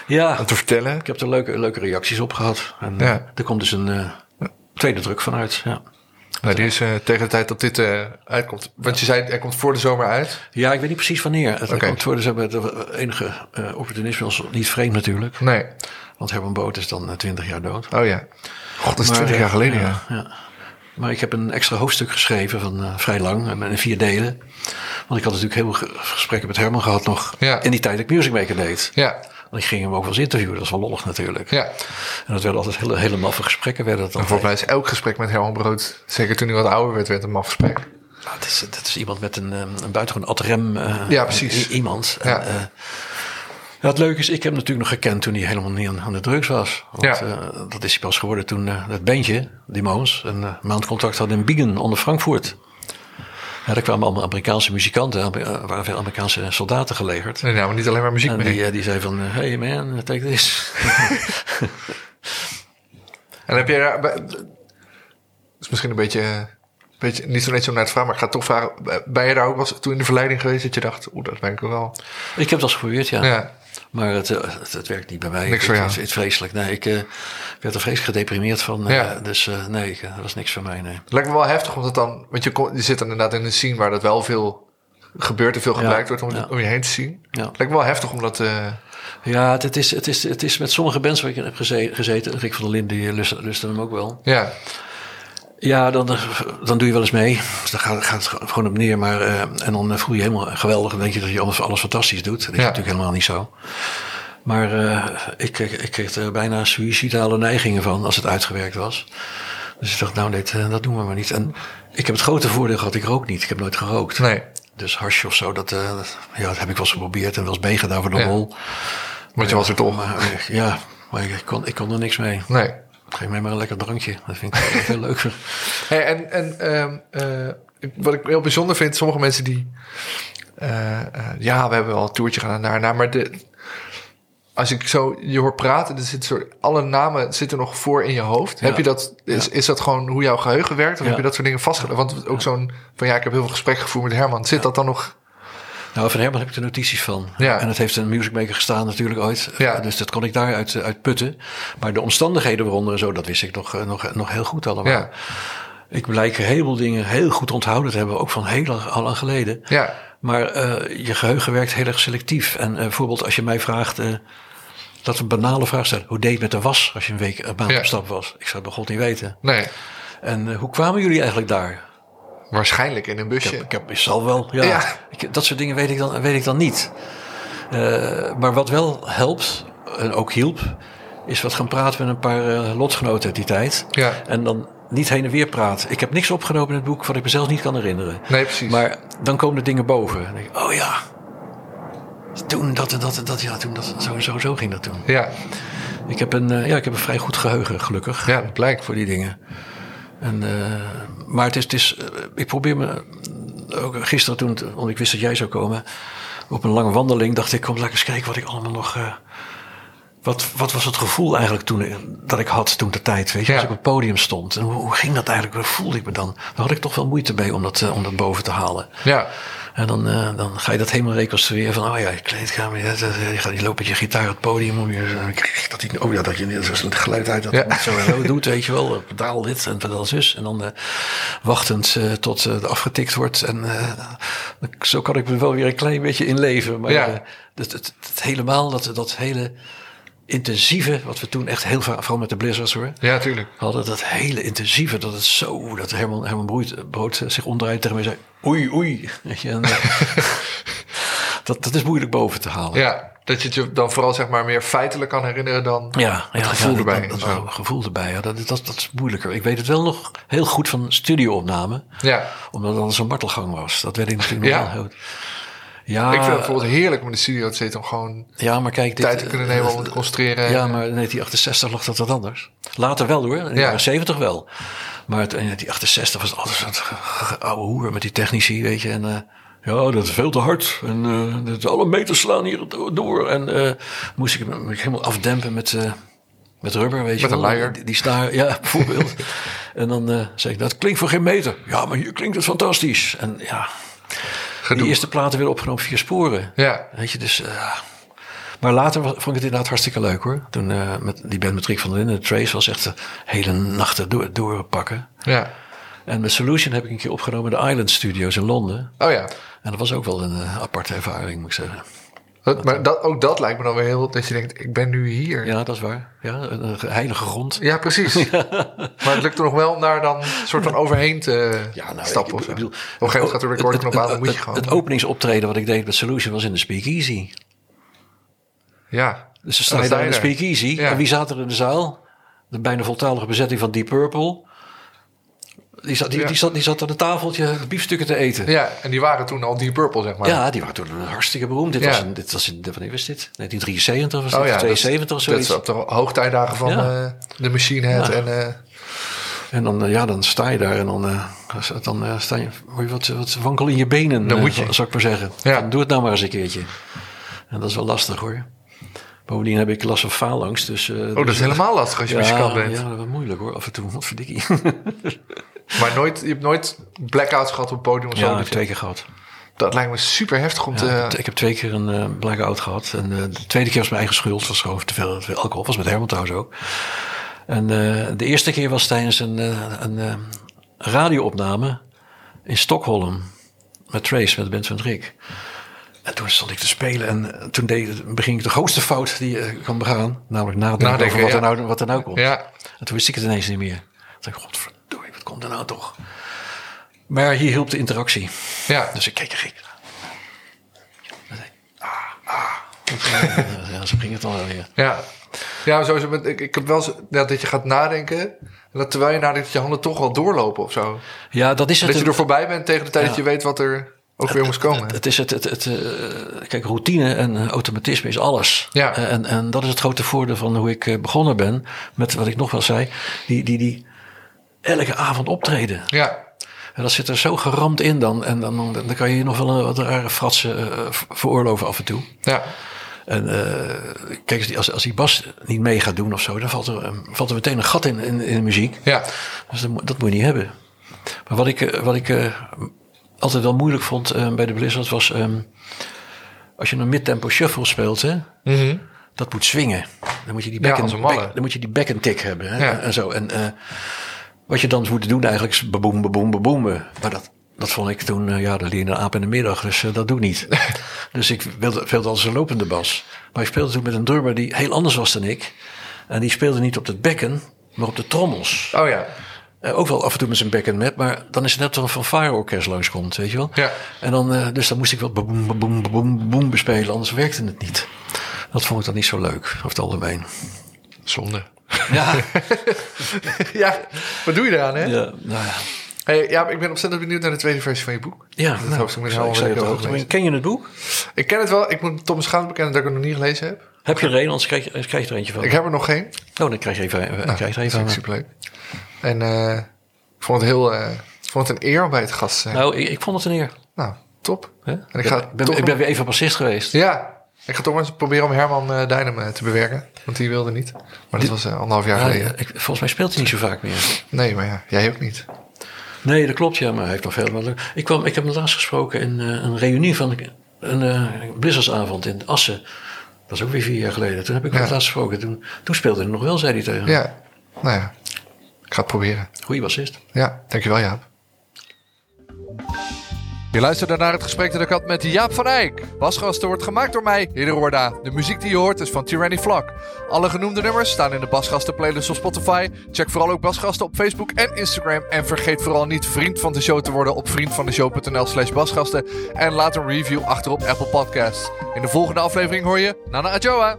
ja, om te vertellen. Ik heb er leuke, leuke reacties op gehad. En ja. er komt dus een uh, tweede druk vanuit, ja. Nou, die is uh, tegen de tijd dat dit uh, uitkomt. Want je zei, er komt voor de zomer uit. Ja, ik weet niet precies wanneer. Het okay. komt voor de zomer. Enige opportunisme is niet vreemd natuurlijk. Nee. Want Herman Boot is dan 20 jaar dood. Oh ja. God, dat is 20 jaar geleden, ja. ja. Maar ik heb een extra hoofdstuk geschreven van uh, vrij lang, in vier delen. Want ik had natuurlijk heel veel gesprekken met Herman gehad nog ja. in die tijd dat ik Music Maker deed. Ja. Want ik ging hem ook wel eens interviewen, dat was wel lollig natuurlijk. Ja. En dat werden altijd hele, hele maffe gesprekken. Werden dat en volgens mij is elk gesprek met Herman Brood, zeker toen hij wat ouder werd, werd een maf gesprek. Nou, dat, is, dat is iemand met een, een buitengewoon ad rem uh, ja, precies. iemand. Ja. En, uh, ja, het leuke is, ik heb hem natuurlijk nog gekend toen hij helemaal niet aan, aan de drugs was. Want Ja. uh, dat is hij pas geworden toen uh, het bandje, die Moons, een uh, maandcontract had in Biegen onder Frankfurt. Ja, daar kwamen allemaal Amerikaanse muzikanten, er waren veel Amerikaanse soldaten gelegerd. Nee, nou, maar niet alleen maar muziek En mee. die, die zei van, hey man, take this. En heb je daar... Dat is misschien een beetje... Beetje, niet zo net zo naar het vraag, maar ik ga toch vragen. Ben je daar ook was toen in de verleiding geweest dat je dacht, oeh, dat ben ik wel. Ik heb dat geprobeerd, ja. Ja. Maar het, het, het, werkt niet bij mij. Niks voor jou. Het, het, het vreselijk. Nee, ik uh, werd er vreselijk gedeprimeerd van. Uh, Ja. Dus uh, nee, ik, dat was niks voor mij. Nee. Het lijkt me wel heftig, omdat dan, want je, je zit dan inderdaad in een scene waar dat wel veel gebeurt en veel gebruikt wordt om, ja. om je heen te zien. Lijkt me wel heftig om dat. eh, Ja, het, het, is, het, is, het is met sommige bands waar ik in heb geze- gezeten. Rick van der Linden, die lust, hem ook wel. ja, Ja, dan, dan doe je wel eens mee. Dus dan gaat, gaat het gewoon op neer. Maar, uh, en dan voel je je helemaal geweldig. Dan denk je dat je alles, alles fantastisch doet. Dat is Ja. natuurlijk helemaal niet zo. Maar uh, ik, kreeg- ik kreeg er bijna suïcidale neigingen van als het uitgewerkt was. Dus ik dacht, nou, dit, uh, dat doen we maar niet. En ik heb het grote voordeel gehad, ik rook niet. Ik heb nooit gerookt. nee. Dus harsje of zo, dat, ja, dat heb ik wel eens geprobeerd en wel eens meegedaan voor de Ja. rol. Want je was er toch. Maar, eh, ja, maar ik kon, ik kon er niks mee. Nee. Geef mij maar een lekker drankje. Dat vind ik veel leuker. Hey, en en ehm, eh, wat ik heel bijzonder vind, sommige mensen die. eh, eh, ja, we hebben wel een toertje gedaan naar, naar maar de. Als ik zo je hoort praten, er zit soort, alle namen zitten nog voor in je hoofd. Ja. Heb je dat, is, Ja. is dat gewoon hoe jouw geheugen werkt? Of Ja. heb je dat soort dingen vastgelegd? Want ook zo'n van ja, ik heb heel veel gesprekken gevoerd met Herman. Zit dat dan nog? Nou, van Herman heb ik er notities van. Ja. En het heeft een Music Maker gestaan natuurlijk ooit. Ja. Dus dat kon ik daaruit uit, uit putten. Maar de omstandigheden waaronder en zo, dat wist ik nog, eh, nog, nog heel goed allemaal. Ja. Ik blijk een heleboel dingen heel goed onthouden te hebben. Ook van heel lang, al lang geleden. Ja, Maar eh, je geheugen werkt heel erg selectief. En eh, bijvoorbeeld als je mij vraagt... eh dat een banale vraag stellen. Hoe deed je met de was als je een week een maand Ja. op stap was? Ik zou het bij God niet weten. nee. En eh, hoe kwamen jullie eigenlijk daar? Waarschijnlijk in een Ik busje. heb, ik heb, ik zal wel, ja. Ja. Ik, dat soort dingen weet ik dan, weet ik dan niet. Uh, maar wat wel helpt, en ook hielp, is wat gaan praten met een paar uh, lotgenoten uit die tijd. Ja. En dan niet heen en weer praten. Ik heb niks opgenomen in het boek wat ik mezelf niet kan herinneren. Nee, precies. Maar dan komen de dingen boven. Dan denk ik, oh ja, toen dat en dat en dat, ja, toen dat, zo, zo, zo ging dat toen. Ja, Ik heb een, uh, ja, ik heb een vrij goed geheugen, gelukkig. ja dat blijkt. Voor die dingen. En, uh, maar het is, het is, uh, ik probeer me, ook gisteren toen, want ik wist dat jij zou komen, op een lange wandeling dacht ik, kom lekker eens kijken wat ik allemaal nog, uh, wat, wat was het gevoel eigenlijk toen, dat ik had toen de tijd, weet je, Ja. als ik op het podium stond. En hoe, hoe ging dat eigenlijk, hoe voelde ik me dan? Daar had ik toch wel moeite mee om dat, uh, om dat boven te halen. Ja. En dan, eh, dan ga je dat helemaal reconstrueren van, oh ja, je kleedkamer, dat- je, gaat, je loopt met je gitaar op het podium om je, je dat, die, oh ja, dat je net zo'n geluid uit dat Ja. het zo en zo doet, weet je wel, pedaal dit en pedaal zus. En dan eh, wachtend eh, tot eh, er afgetikt wordt. En eh, zo kan ik me wel weer een klein beetje inleven. Maar Ja. eh, het, het, het helemaal, dat, dat hele intensieve, wat we toen echt heel vaak, vooral met de Blizzards hoor, Ja, tuurlijk. hadden dat hele intensieve, dat het zo, dat Herman, Herman Brood, Brood zich omdraait tegen mij zei, oei, oei. En, eh, dat, dat is moeilijk boven te halen. Ja, dat je het je dan vooral zeg maar meer feitelijk kan herinneren dan... Ja, Het ja, gevoel ja, erbij Dat, gevoel erbij, ja, dat, dat, dat is moeilijker. Ik weet het wel nog heel goed van studioopname, Ja. omdat het al zo'n martelgang was. Dat weet ik natuurlijk nog wel heel Ja, ik vind het bijvoorbeeld heerlijk om in de studio te zitten om gewoon ja, maar kijk, dit, tijd te kunnen nemen om eh, te concentreren. Ja, maar in 1968 lag dat wat anders. Later wel hoor, in de Ja. jaren 70 wel. Maar in 1968 was het altijd zo'n oude hoer met die technici, weet je. En eh, ja, dat is veel te hard. En eh, dat alle meters slaan hier do- door. En eh, moest ik me helemaal afdempen met, eh, met rubber, weet je Met een wel. Die, die snaar, ja, bijvoorbeeld. en dan eh zei ik, dat klinkt voor geen meter. Ja, maar hier klinkt het fantastisch. En ja, Gedoe. die eerste platen werden opgenomen via sporen. Ja. Weet je, dus... eh, maar later vond ik het inderdaad hartstikke leuk hoor. Toen eh, met die band met Rick van der Linden, Trace, was echt de hele nachten door, doorpakken. Ja. En met Solution heb ik een keer opgenomen in de Island Studios in Londen. Oh ja. En dat was ook wel een eh, aparte ervaring, moet ik zeggen. Dat, maar dat, ook dat lijkt me dan weer heel... Dat je denkt, ik ben nu hier. Ja, Ja, dat is waar. Ja, een, heilige grond. precies. Maar het lukt er nog wel om daar dan een soort van overheen te Ja, nou, stappen ik- bedoel, Op een gegeven moment gaat de recordknop aan, dan moet je het, gewoon... het openingsoptreden wat ik deed met Solution was in de Speakeasy. ja. Dus ze staan daar in de Speakeasy. Ja. En wie zat er in de zaal? De bijna voltallige bezetting van Deep Purple. Die zat, die, Ja. die, zat, die zat aan het tafeltje biefstukken te eten. Ja, en die waren toen al Deep Purple, zeg maar. Ja, die waren toen hartstikke beroemd. Dit Ja. was, in, dit was in, wanneer was dit? 1973 was Oh dit? ja, Of 72 of dat, dat zoiets. is op de hoogtijdagen van eh, de Machine Head. En, eh, En dan, eh, ja, dan sta je daar en dan, dan sta je, hoor je wat, wat wankel in je benen, Dan moet je. zou ik maar zeggen. Ja. Van, doe het nou maar eens een keertje. En dat is wel lastig hoor. Bovendien heb ik last van faalangst. Dus, eh, oh, dat is helemaal lastig als je muzikant bent. Ja, dat is moeilijk hoor, af en toe. Wat verdikkie. Maar nooit, je hebt nooit blackouts gehad op het podium of zo. ja, ik dat heb twee keer gehad. Dat lijkt me super heftig om Ja, te... ik, heb, ik twee keer een eh blackout gehad. En eh, de tweede keer was mijn eigen schuld. was gewoon te veel, te veel alcohol. was met Herman trouwens ook. En de eerste keer was tijdens een, een radioopname in Stockholm. Met Trace, met de band van Rick. En toen stond ik te spelen. En eh, toen deed, beging ik de grootste fout die je kan begaan. Namelijk nadenken, Nadenken, over wat, er nou, wat er nou komt. Ja, En toen wist ik het ineens niet meer. Toen dacht ik, wat komt er nou toch? Maar hier hielp de interactie. ja. Dus ik keek er gek. Ah, ah. Ja, zo ging het dan wel weer. Ja, ja sowieso. Met, ik, ik heb wel ja, dat je gaat nadenken. En dat terwijl je nadenkt, dat je handen toch wel doorlopen of zo. Ja, dat is het. Dat je er voorbij bent tegen de tijd Ja. dat je weet wat er ook weer moest komen. Het is het, het, het, eh, kijk, routine en eh, automatisme is alles. Ja. Eh, En, en dat is het grote voordeel van hoe ik begonnen ben. Met wat ik nog wel zei. Die, die, die elke avond optreden. Ja, En dat zit er zo geramd in dan. En dan, dan, dan kan je nog wel een wat rare fratsen eh, veroorloven af en toe. ja, En eh, kijk, als als, als die bas niet mee gaat doen of zo, dan valt er, valt er meteen een gat in, in, in de muziek. ja. Dus dat, moet- dat moet je niet hebben. Maar wat ik, wat ik eh, altijd wel moeilijk vond eh, bij de Blizzard was... ehm, als je een midtempo shuffle speelt, hè, Mhm. dat moet swingen. Dan moet je die back, back- dan moet je die back and tick hebben. Hè, Ja. En zo. En eh, wat je dan moet doen eigenlijk is baboem, baboem, baboemen. Maar dat, dat vond ik toen, eh, ja, dat leer je een aap in de middag. Dus eh, dat doe ik niet. dus ik wilde, speelde als een lopende bas. Maar ik speelde toen met een drummer die heel anders was dan ik. En die speelde niet op het bekken, maar op de trommels. Oh ja. Eh, ook wel af en toe met zijn back and map, maar dan is het net alsof een fanfare-orkest langskomt, weet je wel. Ja. En dan, eh, dus dan moest ik wel baboem, baboem, baboem, baboem bespelen, anders werkte het niet. Dat vond ik dan niet zo leuk, over het algemeen. Zonde. Ja, Ja, wat doe je eraan, hè? ja, nou ja. Hey, ja, ik ben ontzettend benieuwd naar de tweede versie van je boek. Ja, dat nou, hoofdstuk met ik Helemaal zei het ook. Ken je het boek? Ik ken het wel. Ik moet Thomas Schaans bekennen dat ik het nog niet gelezen heb. Heb je er een, anders krijg je, krijg je er eentje van. Ik heb er nog geen. Oh, dan krijg je even, eh, krijg je er even superleuk. En eh, ik vond het heel... eh, ik vond het een eer om bij het gast te zijn. Nou, Nou, ik, ik vond het een eer. top. Hè? En ik ga ik ben, toch ik ben weer even bassist geweest. Ja, ik ga toch maar eens proberen om Herman eh Dijnem te bewerken. Want die wilde niet. Maar dat was anderhalf jaar Ja, geleden. ik, volgens mij speelt hij niet zo vaak meer. Nee, maar ja, jij ook niet. Nee, dat klopt, ja, maar hij heeft nog veel. wat- Ik, kwam, ik heb hem laatst gesproken in een reunie van een uh, Blizzardsavond in Assen. Dat is ook weer vier jaar geleden. Toen heb ik hem Ja. laatst gesproken. Toen, toen speelde hij nog wel, zei hij tegen. Ja, nou ja. Ik ga het proberen. Goeie bassist. Ja, dankjewel Jaap. Je luisterde naar het gesprek dat ik had met Jaap van Eyck. Basgasten wordt gemaakt door mij, Hidde Roorda. De muziek die je hoort is van Tyranny Vlak. Alle genoemde nummers staan in de Basgasten playlist op Spotify. Check vooral ook Basgasten op Facebook en Instagram. En vergeet vooral niet vriend van de show te worden op vriendvandeshow.nl slash basgasten. En laat een review achter op Apple Podcasts. In de volgende aflevering hoor je Nana Ajoa.